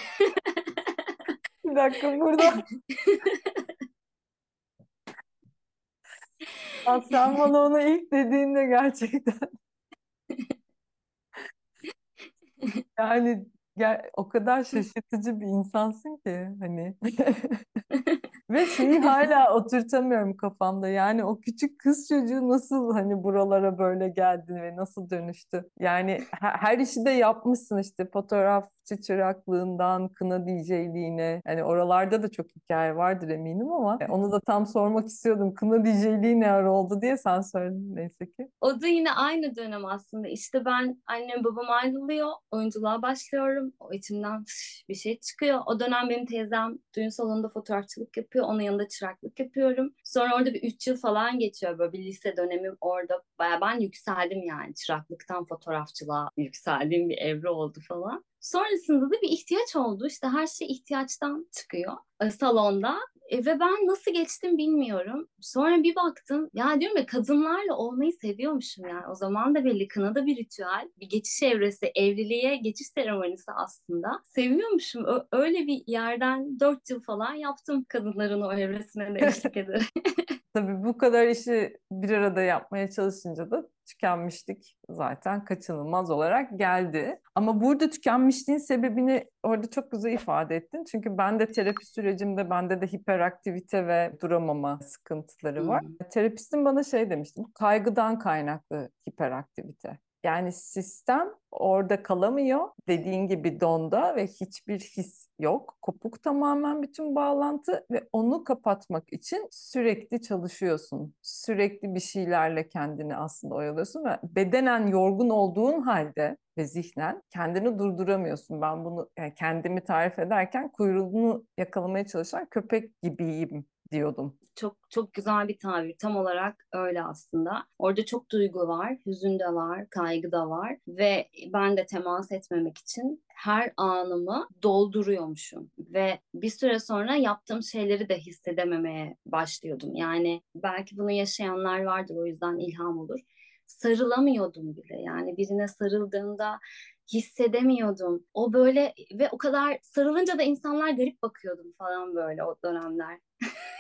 [SPEAKER 3] bir dakika burada. Ya sen bana onu ilk dediğinde gerçekten yani ger- o kadar şaşırtıcı bir insansın ki hani ve şeyi hala oturtamıyorum kafamda. Yani o küçük kız çocuğu nasıl hani buralara böyle geldi ve nasıl dönüştü? Yani he- her işi de yapmışsın işte fotoğrafçı çıraklığından kına DJ'liğine yani oralarda da çok hikaye vardır eminim ama onu da tam sormak istiyordum kına DJ'liği ne ara oldu diye sen söyledin neyse ki.
[SPEAKER 1] O da yine aynı dönem aslında. İşte ben annem babam ayrılıyor. Oyunculuğa başlıyorum. O içimden bir şey çıkıyor. O dönem benim teyzem düğün salonunda fotoğrafçılık yapıyor. Onun yanında çıraklık yapıyorum. Sonra orada bir üç yıl falan geçiyor. Böyle bir lise dönemim orada. Baya ben yükseldim yani. Çıraklıktan fotoğrafçılığa yükseldiğim bir evre oldu falan. Sonrasında da bir ihtiyaç oldu. İşte her şey ihtiyaçtan çıkıyor. E, Salonda e, ve ben nasıl geçtim bilmiyorum. Sonra bir baktım ya diyorum ya kadınlarla olmayı seviyormuşum yani. O zaman da belli kınada bir ritüel, bir geçiş evresi, evliliğe geçiş seremonisi aslında. Seviyormuşum. Ö- öyle bir yerden dört yıl falan yaptım kadınların o evresine de eşlik ederek.
[SPEAKER 3] Tabii bu kadar işi bir arada yapmaya çalışınca da tükenmişlik zaten kaçınılmaz olarak geldi. Ama burada tükenmişliğin sebebini orada çok güzel ifade ettin. Çünkü ben de terapi sürecimde bende de hiperaktivite ve duramama sıkıntıları var.
[SPEAKER 1] Hmm.
[SPEAKER 3] Terapistim bana şey demişti, bu kaygıdan kaynaklı hiperaktivite. Yani sistem orada kalamıyor. Dediğin gibi donda ve hiçbir his yok. Kopuk tamamen bütün bağlantı ve onu kapatmak için sürekli çalışıyorsun. Sürekli bir şeylerle kendini aslında oyalıyorsun ve bedenen yorgun olduğun halde ve zihnen kendini durduramıyorsun. Ben bunu yani kendimi tarif ederken kuyruğunu yakalamaya çalışan köpek gibiyim diyordum.
[SPEAKER 1] Çok çok güzel bir tabir. Tam olarak öyle aslında. Orada çok duygu var, hüzün de var, kaygı da var ve ben de temas etmemek için her anımı dolduruyormuşum ve bir süre sonra yaptığım şeyleri de hissedememeye başlıyordum. Yani belki bunu yaşayanlar vardır o yüzden ilham olur. Sarılamıyordum bile. Yani birine sarıldığımda hissedemiyordum. O böyle ve o kadar sarılınca da insanlar garip bakıyordum falan böyle o dönemler.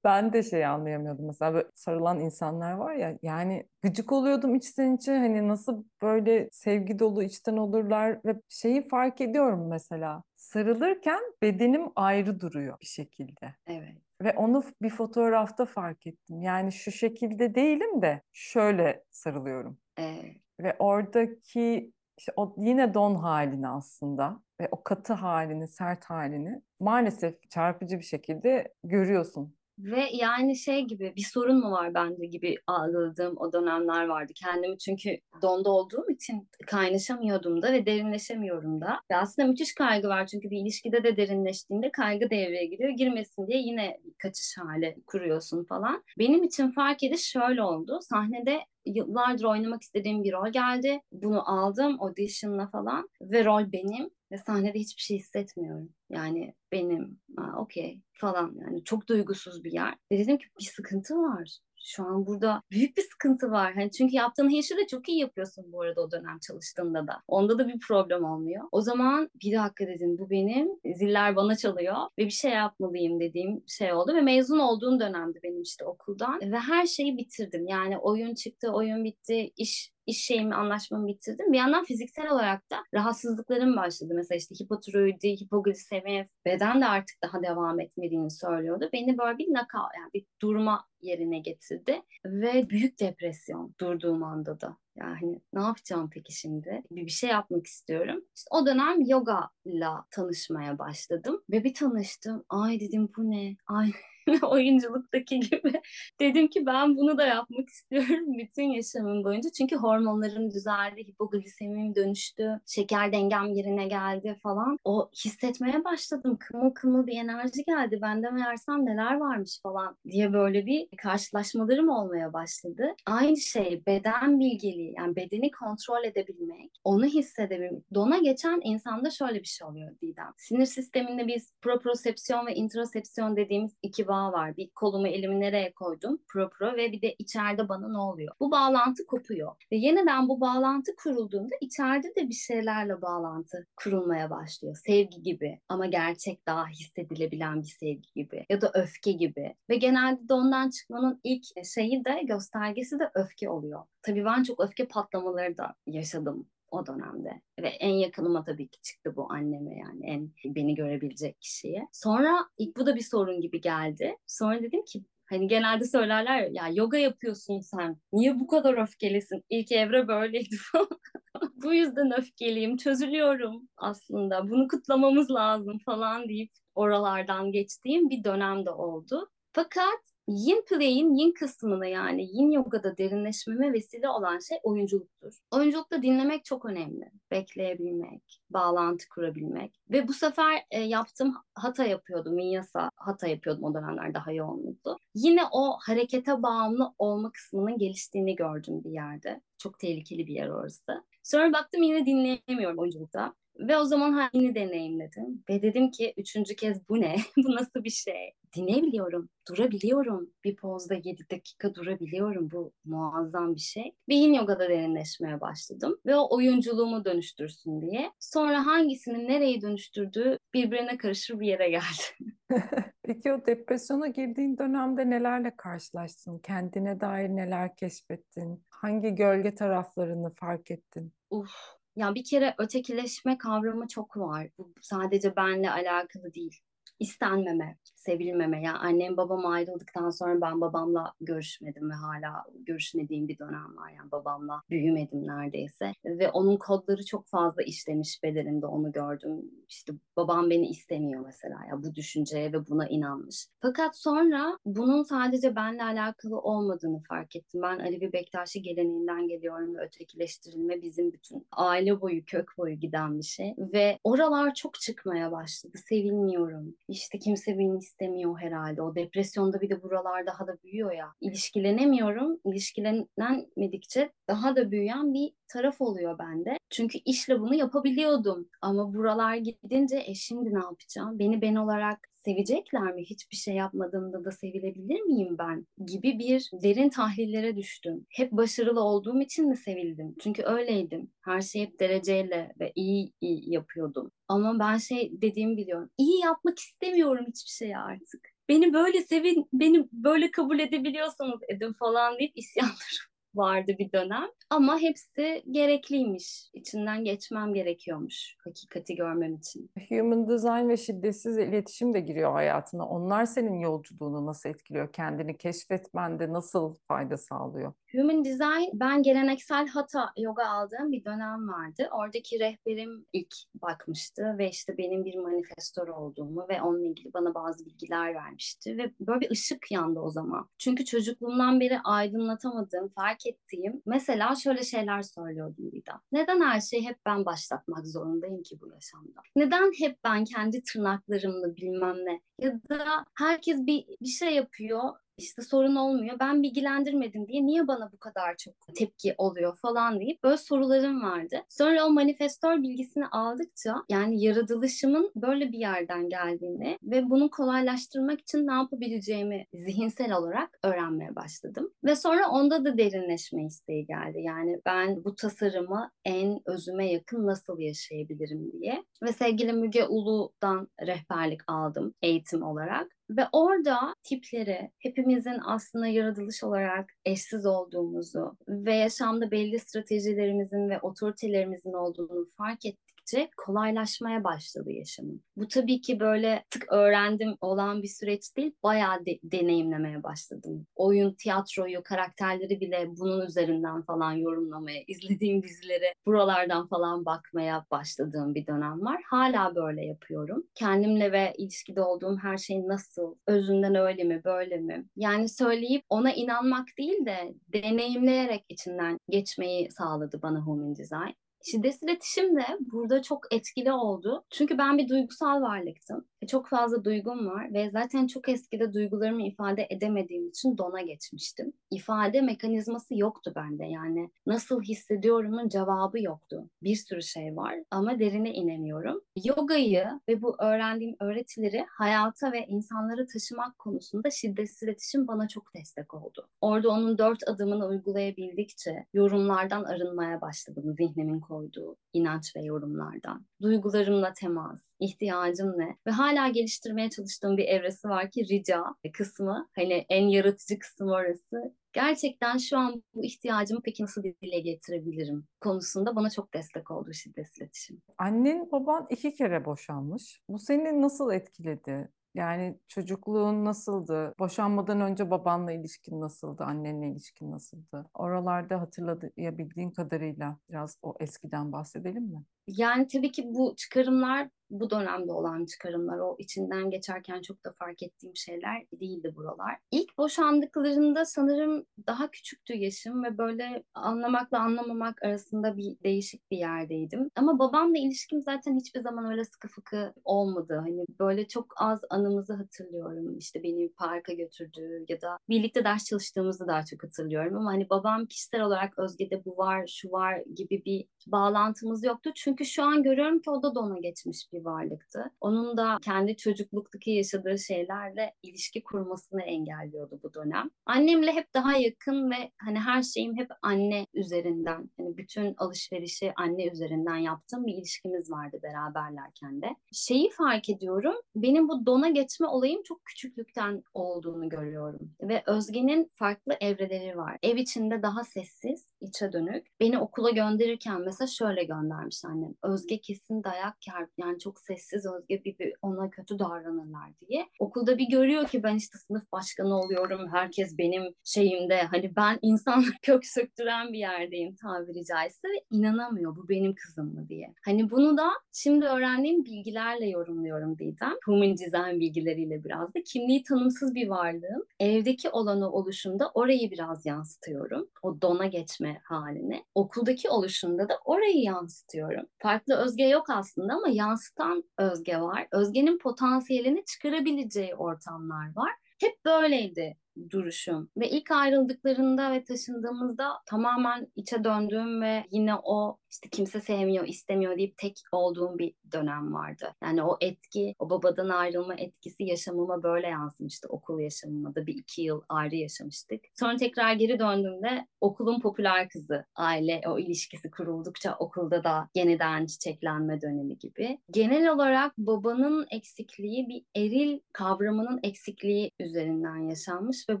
[SPEAKER 3] Ben de şey anlayamıyordum mesela böyle sarılan insanlar var ya yani gıcık oluyordum içten içe hani nasıl böyle sevgi dolu içten olurlar ve şeyi fark ediyorum mesela sarılırken bedenim ayrı duruyor bir şekilde.
[SPEAKER 1] Evet.
[SPEAKER 3] Ve onu bir fotoğrafta fark ettim. Yani şu şekilde değilim de şöyle sarılıyorum.
[SPEAKER 1] Evet.
[SPEAKER 3] Ve oradaki işte o yine don halini aslında ve o katı halini, sert halini maalesef çarpıcı bir şekilde görüyorsun.
[SPEAKER 1] Ve yani şey gibi bir sorun mu var bende gibi algıladığım o dönemler vardı. Kendimi çünkü donda olduğum için kaynaşamıyordum da ve derinleşemiyorum da. Ve aslında müthiş kaygı var çünkü bir ilişkide de derinleştiğinde kaygı devreye giriyor. Girmesin diye yine kaçış hali kuruyorsun falan. Benim için fark ediş şöyle oldu. Sahnede yıllardır oynamak istediğim bir rol geldi. Bunu aldım audition'la falan ve rol benim ve sahnede hiçbir şey hissetmiyorum. Yani benim, okey falan yani çok duygusuz bir yer. Ve dedim ki bir sıkıntı var. Şu an burada büyük bir sıkıntı var. Hani çünkü yaptığın işi de çok iyi yapıyorsun bu arada o dönem çalıştığında da. Onda da bir problem olmuyor. O zaman bir dakika dedim bu benim. Ziller bana çalıyor ve bir şey yapmalıyım dediğim şey oldu ve mezun olduğum dönemdi benim işte okuldan ve her şeyi bitirdim. Yani oyun çıktı, oyun bitti, iş iş şeyimi, anlaşmamı bitirdim. Bir yandan fiziksel olarak da rahatsızlıklarım başladı. Mesela işte hipotiroidi, hipoglisemi, beden de artık daha devam etmediğini söylüyordu. Beni böyle bir naka, yani bir durma yerine getirdi. Ve büyük depresyon durduğum anda da. Yani ne yapacağım peki şimdi? Bir, bir şey yapmak istiyorum. İşte o dönem yoga ile tanışmaya başladım. Ve bir tanıştım. Ay dedim bu ne? Ay oyunculuktaki gibi. Dedim ki ben bunu da yapmak istiyorum bütün yaşamım boyunca. Çünkü hormonlarım düzeldi, hipoglisemim dönüştü, şeker dengem yerine geldi falan. O hissetmeye başladım. Kımıl kımıl bir enerji geldi. Bende meğersem neler varmış falan diye böyle bir karşılaşmalarım olmaya başladı. Aynı şey beden bilgeliği yani bedeni kontrol edebilmek, onu hissedebilmek. Dona geçen insanda şöyle bir şey oluyor Didem. Sinir sisteminde biz proprosepsiyon ve introsepsiyon dediğimiz iki bağ var. Bir kolumu elimi nereye koydum? Propro ve bir de içeride bana ne oluyor? Bu bağlantı kopuyor. Ve yeniden bu bağlantı kurulduğunda içeride de bir şeylerle bağlantı kurulmaya başlıyor. Sevgi gibi ama gerçek daha hissedilebilen bir sevgi gibi ya da öfke gibi. Ve genelde de ondan çıkmanın ilk şeyi de göstergesi de öfke oluyor. Tabii ben çok öfke patlamaları da yaşadım o dönemde. Ve en yakınıma tabii ki çıktı bu anneme yani en beni görebilecek kişiye. Sonra ilk bu da bir sorun gibi geldi. Sonra dedim ki Hani genelde söylerler ya, yoga yapıyorsun sen. Niye bu kadar öfkelisin? İlk evre böyleydi bu yüzden öfkeliyim. Çözülüyorum aslında. Bunu kutlamamız lazım falan deyip oralardan geçtiğim bir dönem de oldu. Fakat Yin play'in yin kısmını yani yin yogada derinleşmeme vesile olan şey oyunculuktur. Oyunculukta dinlemek çok önemli. Bekleyebilmek, bağlantı kurabilmek. Ve bu sefer e, yaptığım hata yapıyordum. Vinyasa hata yapıyordum o dönemler daha yoğunluktu. Yine o harekete bağımlı olma kısmının geliştiğini gördüm bir yerde. Çok tehlikeli bir yer orası. Sonra baktım yine dinleyemiyorum oyunculukta. Ve o zaman halini deneyimledim. Ve dedim ki üçüncü kez bu ne? bu nasıl bir şey? Dinleyebiliyorum, durabiliyorum. Bir pozda yedi dakika durabiliyorum. Bu muazzam bir şey. Ve yin yogada derinleşmeye başladım. Ve o oyunculuğumu dönüştürsün diye. Sonra hangisinin nereyi dönüştürdüğü birbirine karışır bir yere geldi.
[SPEAKER 3] Peki o depresyona girdiğin dönemde nelerle karşılaştın? Kendine dair neler keşfettin? Hangi gölge taraflarını fark ettin?
[SPEAKER 1] Uf, ya bir kere ötekileşme kavramı çok var. Bu sadece benle alakalı değil. İstenmeme, sevilmeme. Yani annem babam ayrıldıktan sonra ben babamla görüşmedim ve hala görüşmediğim bir dönem var. Yani babamla büyümedim neredeyse. Ve onun kodları çok fazla işlemiş bedenimde onu gördüm. İşte babam beni istemiyor mesela ya bu düşünceye ve buna inanmış. Fakat sonra bunun sadece benle alakalı olmadığını fark ettim. Ben Alevi Bektaşi geleneğinden geliyorum ve ötekileştirilme bizim bütün aile boyu, kök boyu giden bir şey. Ve oralar çok çıkmaya başladı. Sevilmiyorum. İşte kimse beni istemiyor herhalde. O depresyonda bir de buralar daha da büyüyor ya. İlişkilenemiyorum. İlişkilenemedikçe daha da büyüyen bir taraf oluyor bende. Çünkü işle bunu yapabiliyordum. Ama buralar gidince e şimdi ne yapacağım? Beni ben olarak sevecekler mi? Hiçbir şey yapmadığımda da sevilebilir miyim ben? Gibi bir derin tahlillere düştüm. Hep başarılı olduğum için mi sevildim? Çünkü öyleydim. Her şeyi hep dereceyle ve iyi, iyi yapıyordum. Ama ben şey dediğimi biliyorum. İyi yapmak istemiyorum hiçbir şeyi artık. Beni böyle sevin, beni böyle kabul edebiliyorsanız edin falan deyip isyanlarım vardı bir dönem. Ama hepsi gerekliymiş. İçinden geçmem gerekiyormuş hakikati görmem için.
[SPEAKER 3] Human design ve şiddetsiz iletişim de giriyor hayatına. Onlar senin yolculuğunu nasıl etkiliyor? Kendini keşfetmende nasıl fayda sağlıyor?
[SPEAKER 1] Human Design ben geleneksel Hatha yoga aldığım bir dönem vardı. Oradaki rehberim ilk bakmıştı ve işte benim bir manifestör olduğumu ve onunla ilgili bana bazı bilgiler vermişti ve böyle bir ışık yandı o zaman. Çünkü çocukluğumdan beri aydınlatamadığım, fark ettiğim mesela şöyle şeyler söylüyordum Vida. Neden her şeyi hep ben başlatmak zorundayım ki bu yaşamda? Neden hep ben kendi tırnaklarımla bilmem ne? Ya da herkes bir, bir şey yapıyor işte sorun olmuyor. Ben bilgilendirmedim diye niye bana bu kadar çok tepki oluyor falan deyip böyle sorularım vardı. Sonra o manifestör bilgisini aldıkça yani yaratılışımın böyle bir yerden geldiğini ve bunu kolaylaştırmak için ne yapabileceğimi zihinsel olarak öğrenmeye başladım. Ve sonra onda da derinleşme isteği geldi. Yani ben bu tasarımı en özüme yakın nasıl yaşayabilirim diye. Ve sevgili Müge Ulu'dan rehberlik aldım eğitim olarak. Ve orada tipleri hepimizin aslında yaratılış olarak eşsiz olduğumuzu ve yaşamda belli stratejilerimizin ve otoritelerimizin olduğunu fark ettik gittikçe kolaylaşmaya başladı yaşamım. Bu tabii ki böyle tık öğrendim olan bir süreç değil, bayağı de- deneyimlemeye başladım. Oyun, tiyatroyu, karakterleri bile bunun üzerinden falan yorumlamaya, izlediğim dizileri buralardan falan bakmaya başladığım bir dönem var. Hala böyle yapıyorum. Kendimle ve ilişkide olduğum her şey nasıl, özünden öyle mi, böyle mi? Yani söyleyip ona inanmak değil de deneyimleyerek içinden geçmeyi sağladı bana Human Design. Şiddetsiz iletişim de burada çok etkili oldu. Çünkü ben bir duygusal varlıktım. Çok fazla duygum var ve zaten çok eskide duygularımı ifade edemediğim için dona geçmiştim. İfade mekanizması yoktu bende yani nasıl hissediyorumun cevabı yoktu. Bir sürü şey var ama derine inemiyorum. Yogayı ve bu öğrendiğim öğretileri hayata ve insanlara taşımak konusunda şiddetsiz iletişim bana çok destek oldu. Orada onun dört adımını uygulayabildikçe yorumlardan arınmaya başladım zihnimin koyduğu inanç ve yorumlardan. Duygularımla temas, ihtiyacım ne? Ve hala geliştirmeye çalıştığım bir evresi var ki rica kısmı. Hani en yaratıcı kısım orası. Gerçekten şu an bu ihtiyacımı peki nasıl dile getirebilirim konusunda bana çok destek oldu şiddetsiz iletişim.
[SPEAKER 3] Annen baban iki kere boşanmış. Bu seni nasıl etkiledi? Yani çocukluğun nasıldı? Boşanmadan önce babanla ilişkin nasıldı? Annenle ilişkin nasıldı? Oralarda hatırlayabildiğin kadarıyla biraz o eskiden bahsedelim mi?
[SPEAKER 1] Yani tabii ki bu çıkarımlar bu dönemde olan çıkarımlar. O içinden geçerken çok da fark ettiğim şeyler değildi buralar. İlk boşandıklarında sanırım daha küçüktü yaşım ve böyle anlamakla anlamamak arasında bir değişik bir yerdeydim. Ama babamla ilişkim zaten hiçbir zaman öyle sıkı fıkı olmadı. Hani böyle çok az anımızı hatırlıyorum. İşte beni parka götürdüğü ya da birlikte ders çalıştığımızı daha çok hatırlıyorum. Ama hani babam kişisel olarak Özge'de bu var, şu var gibi bir bağlantımız yoktu. Çünkü şu an görüyorum ki o da dona geçmiş bir varlıktı. Onun da kendi çocukluktaki yaşadığı şeylerle ilişki kurmasını engelliyordu bu dönem. Annemle hep daha yakın ve hani her şeyim hep anne üzerinden. Hani bütün alışverişi anne üzerinden yaptığım bir ilişkimiz vardı beraberlerken de. Şeyi fark ediyorum. Benim bu dona geçme olayım çok küçüklükten olduğunu görüyorum. Ve Özge'nin farklı evreleri var. Ev içinde daha sessiz, içe dönük. Beni okula gönderirken mesela şöyle göndermiş annem. Özge kesin dayak yer. Yani çok sessiz Özge bir, bir ona kötü davranırlar diye. Okulda bir görüyor ki ben işte sınıf başkanı oluyorum. Herkes benim şeyimde. Hani ben insan kök söktüren bir yerdeyim tabiri caizse ve inanamıyor bu benim kızım mı diye. Hani bunu da şimdi öğrendiğim bilgilerle yorumluyorum Didem. Human design bilgileriyle biraz da. Kimliği tanımsız bir varlığım. Evdeki olanı oluşumda orayı biraz yansıtıyorum. O dona geçme halini. Okuldaki oluşumda da orayı yansıtıyorum. Farklı özge yok aslında ama yansıtan özge var. Özgenin potansiyelini çıkarabileceği ortamlar var. Hep böyleydi duruşum. Ve ilk ayrıldıklarında ve taşındığımızda tamamen içe döndüğüm ve yine o işte kimse sevmiyor, istemiyor deyip tek olduğum bir dönem vardı. Yani o etki, o babadan ayrılma etkisi yaşamıma böyle yansımıştı. Okul yaşamıma da bir iki yıl ayrı yaşamıştık. Sonra tekrar geri döndüğümde okulun popüler kızı, aile o ilişkisi kuruldukça okulda da yeniden çiçeklenme dönemi gibi. Genel olarak babanın eksikliği bir eril kavramının eksikliği üzerinden yaşanmış ve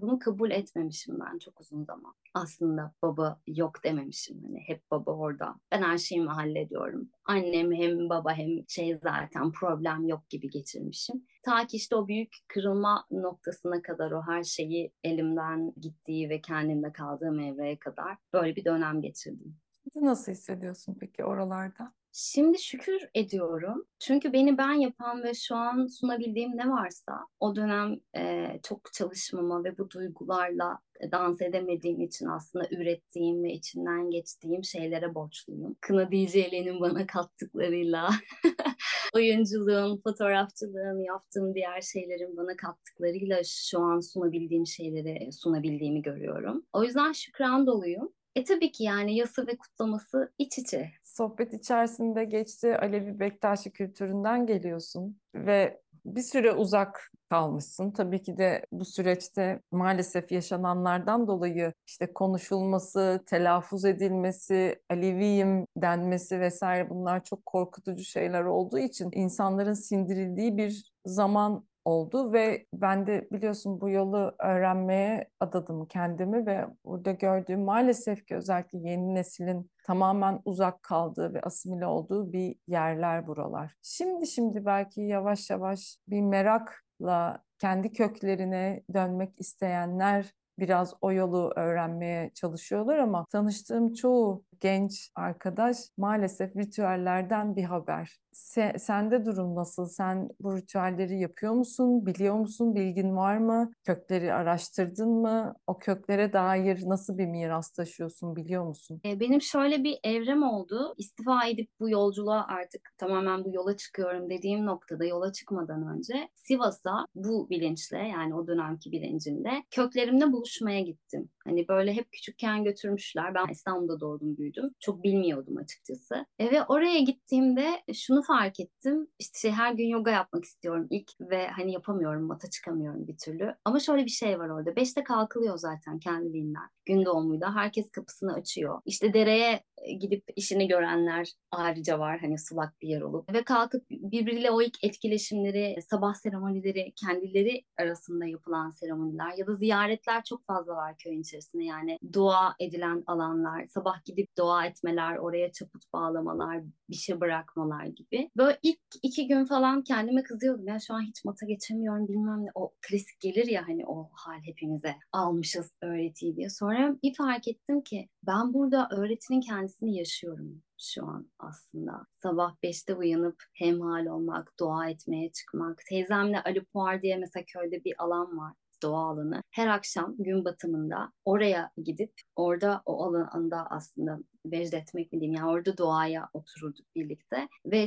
[SPEAKER 1] bunu kabul etmemişim ben çok uzun zaman. Aslında baba yok dememişim hani hep baba orada. Ben her şeyimi hallediyorum. Annem hem baba hem şey zaten problem yok gibi geçirmişim. Ta ki işte o büyük kırılma noktasına kadar o her şeyi elimden gittiği ve kendimde kaldığım evreye kadar böyle bir dönem geçirdim.
[SPEAKER 3] Nasıl hissediyorsun peki oralarda?
[SPEAKER 1] Şimdi şükür ediyorum. Çünkü beni ben yapan ve şu an sunabildiğim ne varsa o dönem e, çok çalışmama ve bu duygularla dans edemediğim için aslında ürettiğim ve içinden geçtiğim şeylere borçluyum. Kına DJ'liğinin bana kattıklarıyla, oyunculuğun, fotoğrafçılığın, yaptığım diğer şeylerin bana kattıklarıyla şu an sunabildiğim şeyleri sunabildiğimi görüyorum. O yüzden şükran doluyum. E tabii ki yani yası ve kutlaması iç içe.
[SPEAKER 3] Sohbet içerisinde geçti Alevi Bektaşi kültüründen geliyorsun ve bir süre uzak kalmışsın. Tabii ki de bu süreçte maalesef yaşananlardan dolayı işte konuşulması, telaffuz edilmesi, Aleviyim denmesi vesaire bunlar çok korkutucu şeyler olduğu için insanların sindirildiği bir zaman oldu ve ben de biliyorsun bu yolu öğrenmeye adadım kendimi ve burada gördüğüm maalesef ki özellikle yeni neslin tamamen uzak kaldığı ve asimile olduğu bir yerler buralar. Şimdi şimdi belki yavaş yavaş bir merakla kendi köklerine dönmek isteyenler biraz o yolu öğrenmeye çalışıyorlar ama tanıştığım çoğu genç arkadaş maalesef ritüellerden bir haber. Se, sende durum nasıl? Sen bu ritüelleri yapıyor musun? Biliyor musun? Bilgin var mı? Kökleri araştırdın mı? O köklere dair nasıl bir miras taşıyorsun? Biliyor musun?
[SPEAKER 1] E, benim şöyle bir evrem oldu. İstifa edip bu yolculuğa artık tamamen bu yola çıkıyorum dediğim noktada yola çıkmadan önce Sivas'a bu bilinçle yani o dönemki bilincimle köklerimle buluşmaya gittim. Hani böyle hep küçükken götürmüşler. Ben İstanbul'da doğdum büyüdüm. Çok bilmiyordum açıkçası. E, ve oraya gittiğimde şunu fark ettim. İşte şey, her gün yoga yapmak istiyorum ilk ve hani yapamıyorum, mata çıkamıyorum bir türlü. Ama şöyle bir şey var orada. Beşte kalkılıyor zaten kendiliğinden. Gün doğumuyla herkes kapısını açıyor. İşte dereye gidip işini görenler ayrıca var hani sulak bir yer olup ve kalkıp birbiriyle o ilk etkileşimleri sabah seremonileri kendileri arasında yapılan seremoniler ya da ziyaretler çok fazla var köyün içerisinde yani dua edilen alanlar sabah gidip dua etmeler oraya çaput bağlamalar bir şey bırakmalar gibi. Böyle ilk iki gün falan kendime kızıyordum. Ya şu an hiç mata geçemiyorum bilmem ne. O klasik gelir ya hani o hal hepimize almışız öğretiyi diye. Sonra bir fark ettim ki ben burada öğretinin kendisini yaşıyorum şu an aslında. Sabah 5'te uyanıp hemhal olmak, dua etmeye çıkmak. Teyzemle Ali Puar diye mesela köyde bir alan var doğa alanı. Her akşam gün batımında oraya gidip orada o alanda aslında vecdetmek mi diyeyim yani orada doğaya otururduk birlikte ve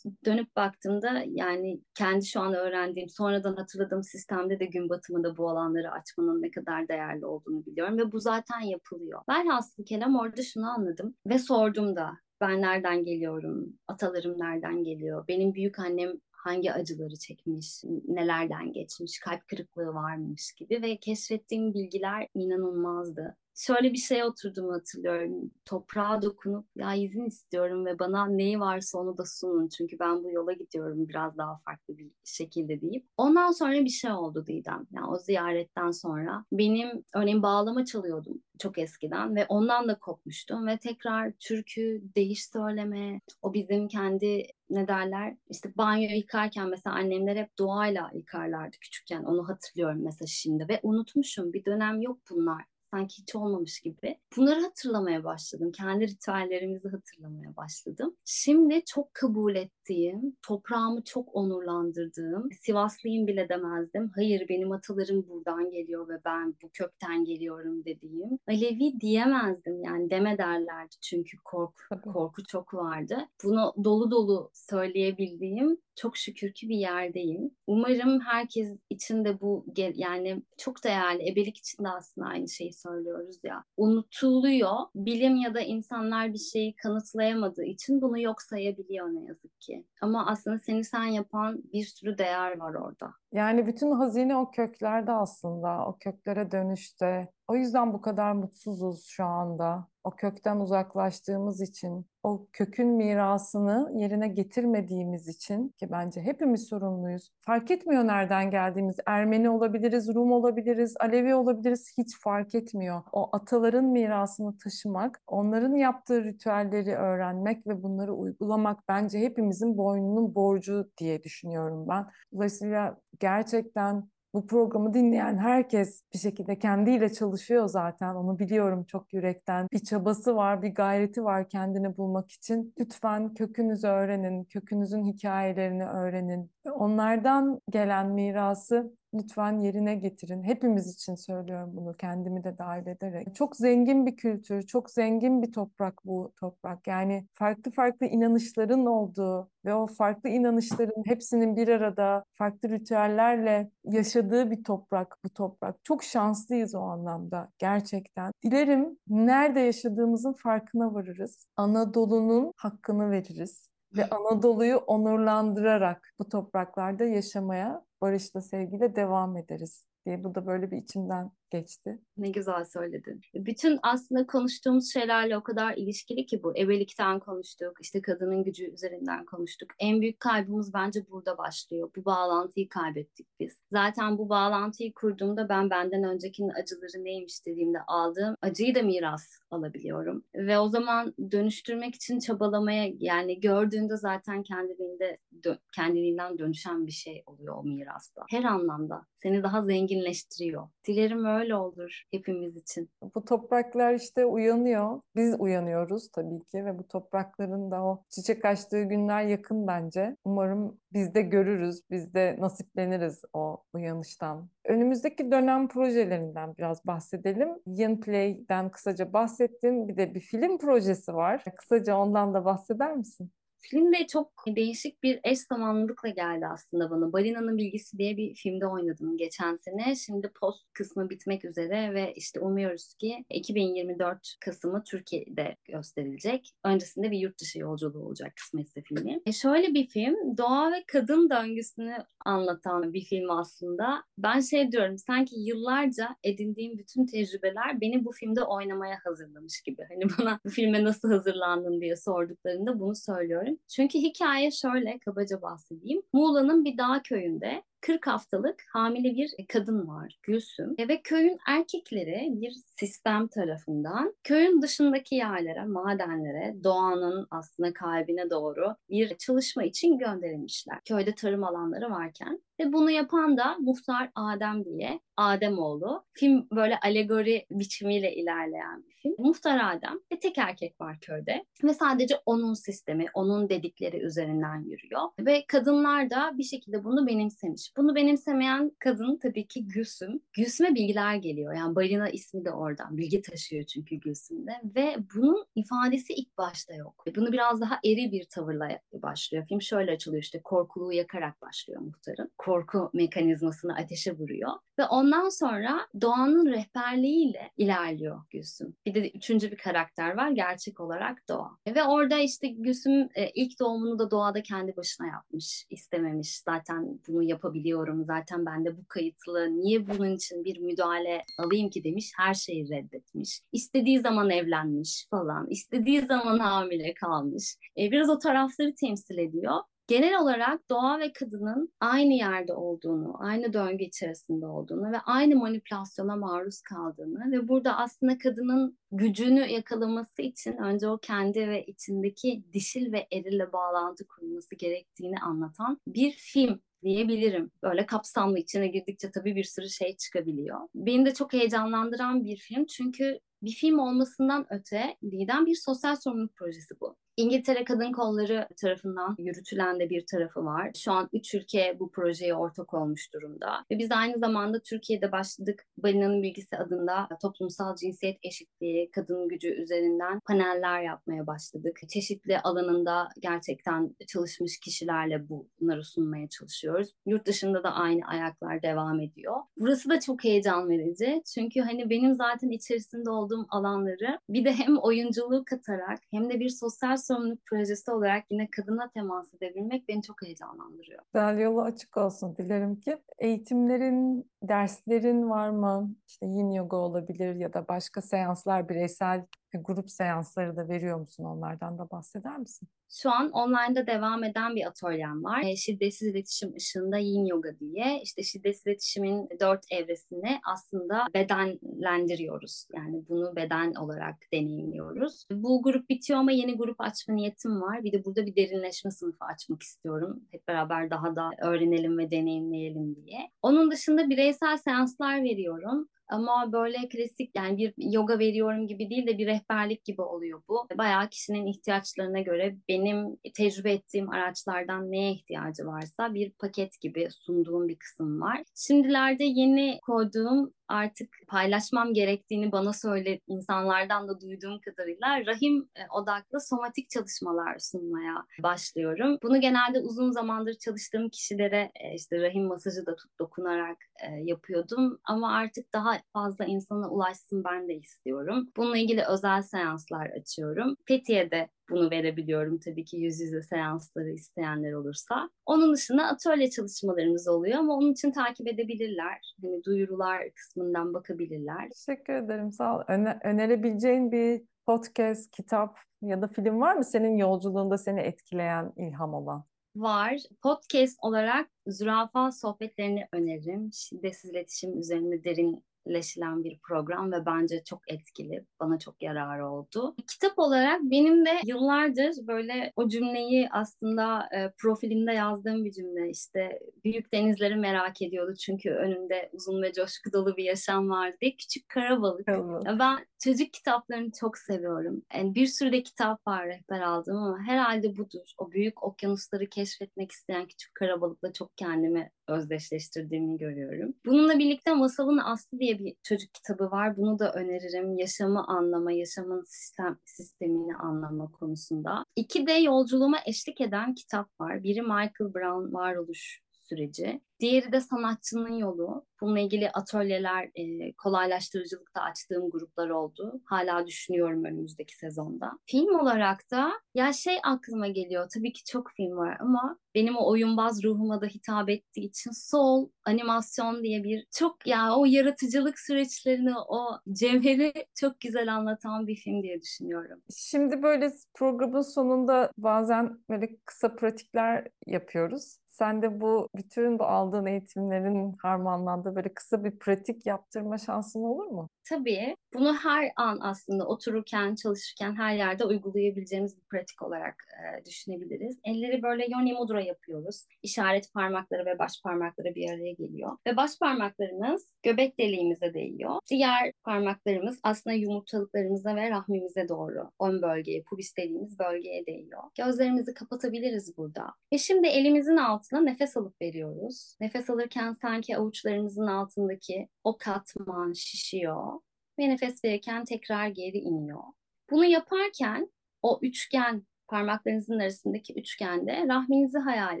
[SPEAKER 1] dönüp baktığımda yani kendi şu an öğrendiğim sonradan hatırladığım sistemde de gün batımında bu alanları açmanın ne kadar değerli olduğunu biliyorum ve bu zaten yapılıyor. Ben aslında kelam orada şunu anladım ve sordum da ben nereden geliyorum, atalarım nereden geliyor, benim büyük annem hangi acıları çekmiş, nelerden geçmiş, kalp kırıklığı varmış gibi ve keşfettiğim bilgiler inanılmazdı. Şöyle bir şey oturduğumu hatırlıyorum. Toprağa dokunup ya izin istiyorum ve bana neyi varsa onu da sunun. Çünkü ben bu yola gidiyorum biraz daha farklı bir şekilde deyip. Ondan sonra bir şey oldu Didem. Yani o ziyaretten sonra benim örneğin bağlama çalıyordum çok eskiden ve ondan da kopmuştum ve tekrar türkü, değiş söyleme, o bizim kendi ne derler işte banyo yıkarken mesela annemler hep doğayla yıkarlardı küçükken onu hatırlıyorum mesela şimdi ve unutmuşum bir dönem yok bunlar sanki hiç olmamış gibi. Bunları hatırlamaya başladım. Kendi ritüellerimizi hatırlamaya başladım. Şimdi çok kabul ettiğim, toprağımı çok onurlandırdığım, Sivaslıyım bile demezdim. Hayır benim atalarım buradan geliyor ve ben bu kökten geliyorum dediğim. Alevi diyemezdim yani deme derlerdi çünkü korku, korku çok vardı. Bunu dolu dolu söyleyebildiğim çok şükür ki bir yerdeyim. Umarım herkes için de bu yani çok değerli. Ebelik için de aslında aynı şeyi söylüyoruz ya. Unutuluyor. Bilim ya da insanlar bir şeyi kanıtlayamadığı için bunu yok sayabiliyor ne yazık ki. Ama aslında seni sen yapan bir sürü değer var orada.
[SPEAKER 3] Yani bütün hazine o köklerde aslında, o köklere dönüşte. O yüzden bu kadar mutsuzuz şu anda. O kökten uzaklaştığımız için, o kökün mirasını yerine getirmediğimiz için ki bence hepimiz sorumluyuz. Fark etmiyor nereden geldiğimiz. Ermeni olabiliriz, Rum olabiliriz, Alevi olabiliriz hiç fark etmiyor. O ataların mirasını taşımak, onların yaptığı ritüelleri öğrenmek ve bunları uygulamak bence hepimizin boynunun borcu diye düşünüyorum ben. Dolayısıyla gerçekten bu programı dinleyen herkes bir şekilde kendiyle çalışıyor zaten. Onu biliyorum çok yürekten. Bir çabası var, bir gayreti var kendini bulmak için. Lütfen kökünüzü öğrenin, kökünüzün hikayelerini öğrenin. Onlardan gelen mirası lütfen yerine getirin. Hepimiz için söylüyorum bunu kendimi de dahil ederek. Çok zengin bir kültür, çok zengin bir toprak bu toprak. Yani farklı farklı inanışların olduğu ve o farklı inanışların hepsinin bir arada farklı ritüellerle yaşadığı bir toprak bu toprak. Çok şanslıyız o anlamda gerçekten. Dilerim nerede yaşadığımızın farkına varırız. Anadolu'nun hakkını veririz ve Anadolu'yu onurlandırarak bu topraklarda yaşamaya barışla, sevgiyle devam ederiz diye bu da böyle bir içimden geçti.
[SPEAKER 1] Ne güzel söyledin. Bütün aslında konuştuğumuz şeylerle o kadar ilişkili ki bu. Ebelikten konuştuk, işte kadının gücü üzerinden konuştuk. En büyük kaybımız bence burada başlıyor. Bu bağlantıyı kaybettik biz. Zaten bu bağlantıyı kurduğumda ben benden öncekinin acıları neymiş dediğimde aldığım acıyı da miras alabiliyorum. Ve o zaman dönüştürmek için çabalamaya yani gördüğünde zaten kendiliğinde dö- kendiliğinden dönüşen bir şey oluyor o mirasta. Her anlamda seni daha zenginleştiriyor. Dilerim öyle olur hepimiz için.
[SPEAKER 3] Bu topraklar işte uyanıyor. Biz uyanıyoruz tabii ki ve bu toprakların da o çiçek açtığı günler yakın bence. Umarım biz de görürüz, biz de nasipleniriz o uyanıştan. Önümüzdeki dönem projelerinden biraz bahsedelim. Yin Play'den kısaca bahsettin. Bir de bir film projesi var. Kısaca ondan da bahseder misin?
[SPEAKER 1] Film de çok değişik bir eş zamanlılıkla geldi aslında bana. Balina'nın Bilgisi diye bir filmde oynadım geçen sene. Şimdi post kısmı bitmek üzere ve işte umuyoruz ki 2024 Kasım'ı Türkiye'de gösterilecek. Öncesinde bir yurt dışı yolculuğu olacak kısmetse filmi. E şöyle bir film, doğa ve kadın döngüsünü anlatan bir film aslında. Ben şey diyorum, sanki yıllarca edindiğim bütün tecrübeler beni bu filmde oynamaya hazırlamış gibi. Hani bana bu filme nasıl hazırlandın diye sorduklarında bunu söylüyorum. Çünkü hikaye şöyle kabaca bahsedeyim. Muğla'nın bir dağ köyünde 40 haftalık hamile bir kadın var Gülsüm e, ve köyün erkekleri bir sistem tarafından köyün dışındaki yerlere, madenlere, doğanın aslında kalbine doğru bir çalışma için gönderilmişler. Köyde tarım alanları varken ve bunu yapan da Muhtar Adem diye Ademoğlu. Film böyle alegori biçimiyle ilerleyen bir film. Muhtar Adem ve tek erkek var köyde ve sadece onun sistemi, onun dedikleri üzerinden yürüyor. Ve kadınlar da bir şekilde bunu benimsemiş. Bunu benimsemeyen kadın tabii ki Gülsüm. Gülsüm'e bilgiler geliyor. Yani Balina ismi de oradan. Bilgi taşıyor çünkü Gülsüm'de. Ve bunun ifadesi ilk başta yok. Bunu biraz daha eri bir tavırla başlıyor. Film şöyle açılıyor işte korkuluğu yakarak başlıyor muhtarın. Korku mekanizmasını ateşe vuruyor. Ve ondan sonra doğanın rehberliğiyle ilerliyor Gülsüm. Bir de üçüncü bir karakter var gerçek olarak Doğa. Ve orada işte Gülsüm e, ilk doğumunu da doğada kendi başına yapmış. istememiş. Zaten bunu yapabiliyorum. Zaten bende bu kayıtlı. Niye bunun için bir müdahale alayım ki demiş. Her şeyi reddetmiş. İstediği zaman evlenmiş falan. İstediği zaman hamile kalmış. E, biraz o tarafları temsil ediyor genel olarak doğa ve kadının aynı yerde olduğunu, aynı döngü içerisinde olduğunu ve aynı manipülasyona maruz kaldığını ve burada aslında kadının gücünü yakalaması için önce o kendi ve içindeki dişil ve erille bağlantı kurması gerektiğini anlatan bir film diyebilirim. Böyle kapsamlı içine girdikçe tabii bir sürü şey çıkabiliyor. Beni de çok heyecanlandıran bir film çünkü bir film olmasından öte Didem bir sosyal sorumluluk projesi bu. İngiltere Kadın Kolları tarafından yürütülen de bir tarafı var. Şu an üç ülke bu projeye ortak olmuş durumda. Ve biz aynı zamanda Türkiye'de başladık. Balina'nın Bilgisi adında toplumsal cinsiyet eşitliği, kadın gücü üzerinden paneller yapmaya başladık. Çeşitli alanında gerçekten çalışmış kişilerle bunları sunmaya çalışıyoruz. Yurt dışında da aynı ayaklar devam ediyor. Burası da çok heyecan verici. Çünkü hani benim zaten içerisinde olduğum alanları bir de hem oyunculuğu katarak hem de bir sosyal sorumluluk projesi olarak yine kadına temas edebilmek beni çok heyecanlandırıyor.
[SPEAKER 3] Güzel yolu açık olsun dilerim ki. Eğitimlerin, derslerin var mı? İşte yin yoga olabilir ya da başka seanslar, bireysel grup seansları da veriyor musun? Onlardan da bahseder misin?
[SPEAKER 1] Şu an online'da devam eden bir atölyem var. E, şiddetsiz iletişim ışığında yin yoga diye. İşte şiddetsiz iletişimin dört evresini aslında bedenlendiriyoruz. Yani bunu beden olarak deneyimliyoruz. Bu grup bitiyor ama yeni grup açma niyetim var. Bir de burada bir derinleşme sınıfı açmak istiyorum. Hep beraber daha da öğrenelim ve deneyimleyelim diye. Onun dışında bireysel seanslar veriyorum. Ama böyle klasik yani bir yoga veriyorum gibi değil de bir rehberlik gibi oluyor bu. Bayağı kişinin ihtiyaçlarına göre benim tecrübe ettiğim araçlardan neye ihtiyacı varsa bir paket gibi sunduğum bir kısım var. Şimdilerde yeni koyduğum artık paylaşmam gerektiğini bana söyle insanlardan da duyduğum kadarıyla rahim e, odaklı somatik çalışmalar sunmaya başlıyorum. Bunu genelde uzun zamandır çalıştığım kişilere e, işte rahim masajı da tut dokunarak e, yapıyordum ama artık daha fazla insana ulaşsın ben de istiyorum. Bununla ilgili özel seanslar açıyorum. Fethiye'de bunu verebiliyorum tabii ki yüz yüze seansları isteyenler olursa. Onun dışında atölye çalışmalarımız oluyor ama onun için takip edebilirler. Hani duyurular kısmından bakabilirler.
[SPEAKER 3] Teşekkür ederim. Sağ ol. Öne- önerebileceğin bir podcast, kitap ya da film var mı senin yolculuğunda seni etkileyen, ilham olan?
[SPEAKER 1] var. Podcast olarak zürafa sohbetlerini öneririm. Şiddetsiz iletişim üzerine derinleşilen bir program ve bence çok etkili. Bana çok yararı oldu. Kitap olarak benim de yıllardır böyle o cümleyi aslında e, profilimde yazdığım bir cümle. İşte büyük denizleri merak ediyordu çünkü önünde uzun ve coşku dolu bir yaşam vardı diye. Küçük Karabalık. Ya Ben çocuk kitaplarını çok seviyorum. Yani bir sürü de kitap var rehber aldım ama herhalde budur. O büyük okyanusları keşfetmek isteyen küçük karabalıkla çok kendimi özdeşleştirdiğimi görüyorum. Bununla birlikte Masalın Aslı diye bir çocuk kitabı var. Bunu da öneririm. Yaşamı anlama, yaşamın sistem sistemini anlama konusunda. İki de yolculuğuma eşlik eden kitap var. Biri Michael Brown Varoluş süreci. Diğeri de sanatçının yolu. Bununla ilgili atölyeler, e, kolaylaştırıcılıkta açtığım gruplar oldu. Hala düşünüyorum önümüzdeki sezonda. Film olarak da ya şey aklıma geliyor. Tabii ki çok film var ama benim o oyunbaz ruhuma da hitap ettiği için Soul animasyon diye bir çok ya o yaratıcılık süreçlerini, o cevheri çok güzel anlatan bir film diye düşünüyorum.
[SPEAKER 3] Şimdi böyle programın sonunda bazen böyle kısa pratikler yapıyoruz. Sen de bu bütün bu aldığın eğitimlerin harmanlandığı böyle kısa bir pratik yaptırma şansın olur mu?
[SPEAKER 1] Tabii bunu her an aslında otururken, çalışırken her yerde uygulayabileceğimiz bir pratik olarak e, düşünebiliriz. Elleri böyle yoni mudra yapıyoruz. İşaret parmakları ve baş parmakları bir araya geliyor. Ve baş parmaklarımız göbek deliğimize değiyor. Diğer parmaklarımız aslında yumurtalıklarımıza ve rahmimize doğru ön bölgeye, pubis dediğimiz bölgeye değiyor. Gözlerimizi kapatabiliriz burada. Ve şimdi elimizin altına nefes alıp veriyoruz. Nefes alırken sanki avuçlarımızın altındaki o katman şişiyor ve nefes verirken tekrar geri iniyor. Bunu yaparken o üçgen parmaklarınızın arasındaki üçgende rahminizi hayal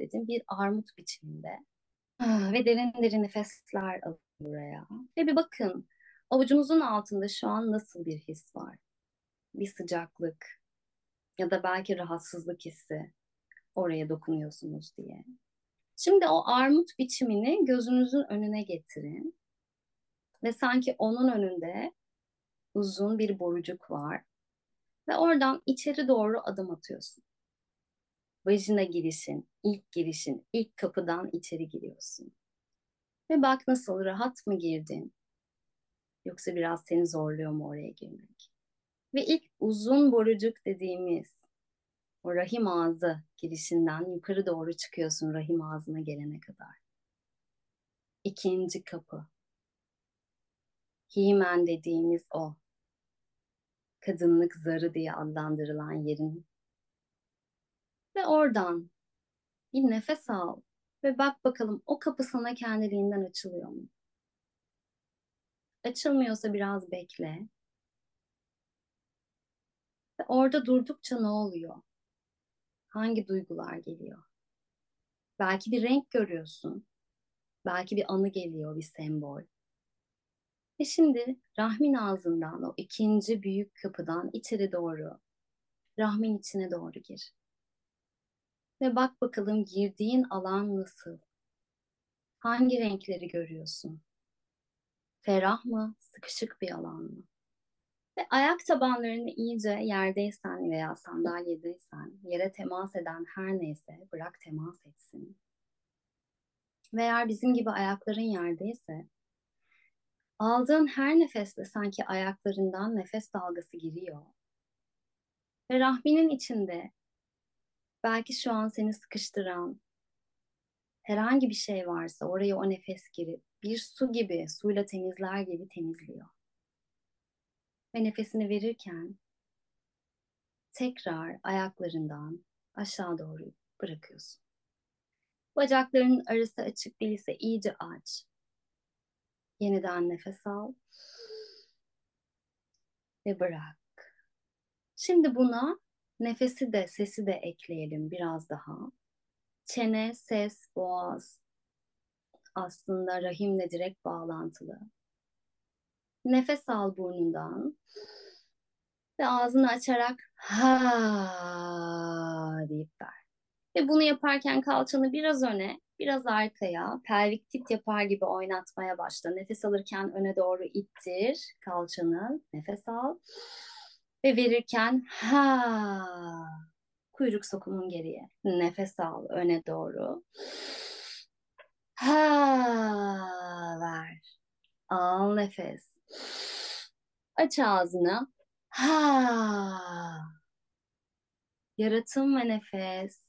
[SPEAKER 1] edin bir armut biçiminde. Ah, ve derin derin nefesler alın buraya. Ve bir bakın avucunuzun altında şu an nasıl bir his var? Bir sıcaklık ya da belki rahatsızlık hissi oraya dokunuyorsunuz diye. Şimdi o armut biçimini gözünüzün önüne getirin. Ve sanki onun önünde uzun bir borucuk var. Ve oradan içeri doğru adım atıyorsun. Vajina girişin, ilk girişin, ilk kapıdan içeri giriyorsun. Ve bak nasıl rahat mı girdin? Yoksa biraz seni zorluyor mu oraya girmek? Ve ilk uzun borucuk dediğimiz o rahim ağzı girişinden yukarı doğru çıkıyorsun rahim ağzına gelene kadar. İkinci kapı. Himen dediğimiz o. Kadınlık zarı diye adlandırılan yerin. Ve oradan bir nefes al ve bak bakalım o kapı sana kendiliğinden açılıyor mu? Açılmıyorsa biraz bekle. Ve orada durdukça ne oluyor? Hangi duygular geliyor? Belki bir renk görüyorsun. Belki bir anı geliyor, bir sembol. Ve şimdi rahmin ağzından o ikinci büyük kapıdan içeri doğru, rahmin içine doğru gir. Ve bak bakalım girdiğin alan nasıl? Hangi renkleri görüyorsun? Ferah mı, sıkışık bir alan mı? Ve ayak tabanlarını iyice yerdeysen veya sandalyedeysen yere temas eden her neyse bırak temas etsin. Ve eğer bizim gibi ayakların yerdeyse aldığın her nefeste sanki ayaklarından nefes dalgası giriyor. Ve rahminin içinde belki şu an seni sıkıştıran herhangi bir şey varsa oraya o nefes girip bir su gibi, suyla temizler gibi temizliyor ve nefesini verirken tekrar ayaklarından aşağı doğru bırakıyorsun. Bacaklarının arası açık değilse iyice aç. Yeniden nefes al ve bırak. Şimdi buna nefesi de sesi de ekleyelim biraz daha. Çene, ses, boğaz aslında rahimle direkt bağlantılı. Nefes al burnundan Ve ağzını açarak ha deyip ver. Ve bunu yaparken kalçanı biraz öne, biraz arkaya, pelvik tit yapar gibi oynatmaya başla. Nefes alırken öne doğru ittir kalçanı. Nefes al. Ve verirken ha. Kuyruk sokumun geriye. Nefes al öne doğru. Ha ver. Al nefes. Aç ağzını. Ha. Yaratım ve nefes.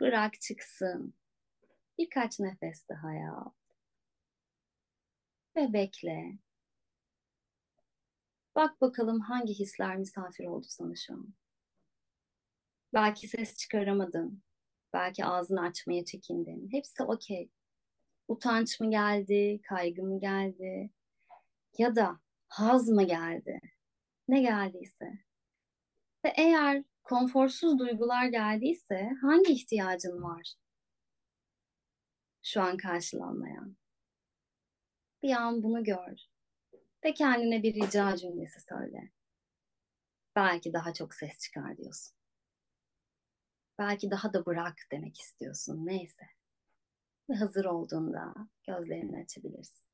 [SPEAKER 1] Bırak çıksın. Birkaç nefes daha yap. Ve bekle. Bak bakalım hangi hisler misafir oldu sana şu an. Belki ses çıkaramadın. Belki ağzını açmaya çekindin. Hepsi okey. Utanç mı geldi, kaygı mı geldi? Ya da haz mı geldi? Ne geldiyse. Ve eğer konforsuz duygular geldiyse hangi ihtiyacın var? Şu an karşılanmayan. Bir an bunu gör. Ve kendine bir rica cümlesi söyle. Belki daha çok ses çıkar diyorsun. Belki daha da bırak demek istiyorsun. Neyse. Ve hazır olduğunda gözlerini açabilirsin.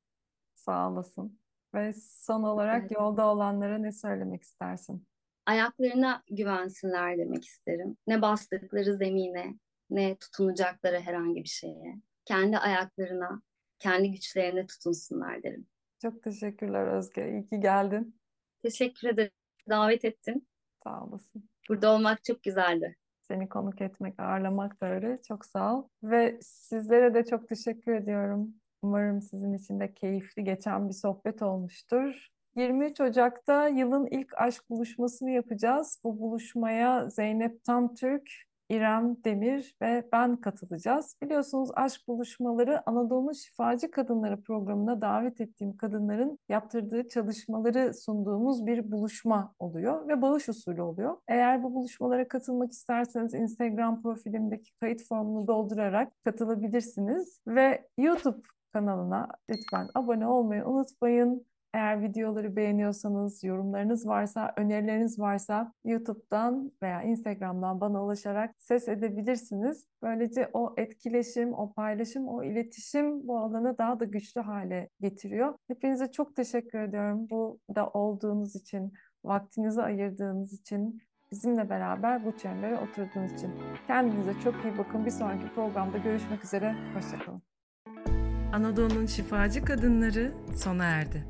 [SPEAKER 3] Sağ olasın. Ve son olarak
[SPEAKER 1] Evet.
[SPEAKER 3] yolda olanlara ne söylemek istersin?
[SPEAKER 1] Ayaklarına güvensinler demek isterim. Ne bastıkları zemine, ne tutunacakları herhangi bir şeye. Kendi ayaklarına, kendi güçlerine tutunsunlar derim.
[SPEAKER 3] Çok teşekkürler Özge. İyi ki geldin.
[SPEAKER 1] Teşekkür ederim. Davet ettin.
[SPEAKER 3] Sağ olasın.
[SPEAKER 1] Burada olmak çok güzeldi.
[SPEAKER 3] Seni konuk etmek, ağırlamak da öyle. Çok sağ ol. Ve sizlere de çok teşekkür ediyorum. Umarım sizin için de keyifli geçen bir sohbet olmuştur. 23 Ocak'ta yılın ilk aşk buluşmasını yapacağız. Bu buluşmaya Zeynep Tamtürk, İrem Demir ve ben katılacağız. Biliyorsunuz aşk buluşmaları Anadolu Şifacı Kadınları programına davet ettiğim kadınların yaptırdığı çalışmaları sunduğumuz bir buluşma oluyor ve bağış usulü oluyor. Eğer bu buluşmalara katılmak isterseniz Instagram profilimdeki kayıt formunu doldurarak katılabilirsiniz ve YouTube kanalına lütfen abone olmayı unutmayın. Eğer videoları beğeniyorsanız, yorumlarınız varsa, önerileriniz varsa YouTube'dan veya Instagram'dan bana ulaşarak ses edebilirsiniz. Böylece o etkileşim, o paylaşım, o iletişim bu alanı daha da güçlü hale getiriyor. Hepinize çok teşekkür ediyorum. Burada olduğunuz için, vaktinizi ayırdığınız için, bizimle beraber bu çembere oturduğunuz için. Kendinize çok iyi bakın. Bir sonraki programda görüşmek üzere. Hoşçakalın.
[SPEAKER 2] Anadolu'nun şifacı kadınları sona erdi.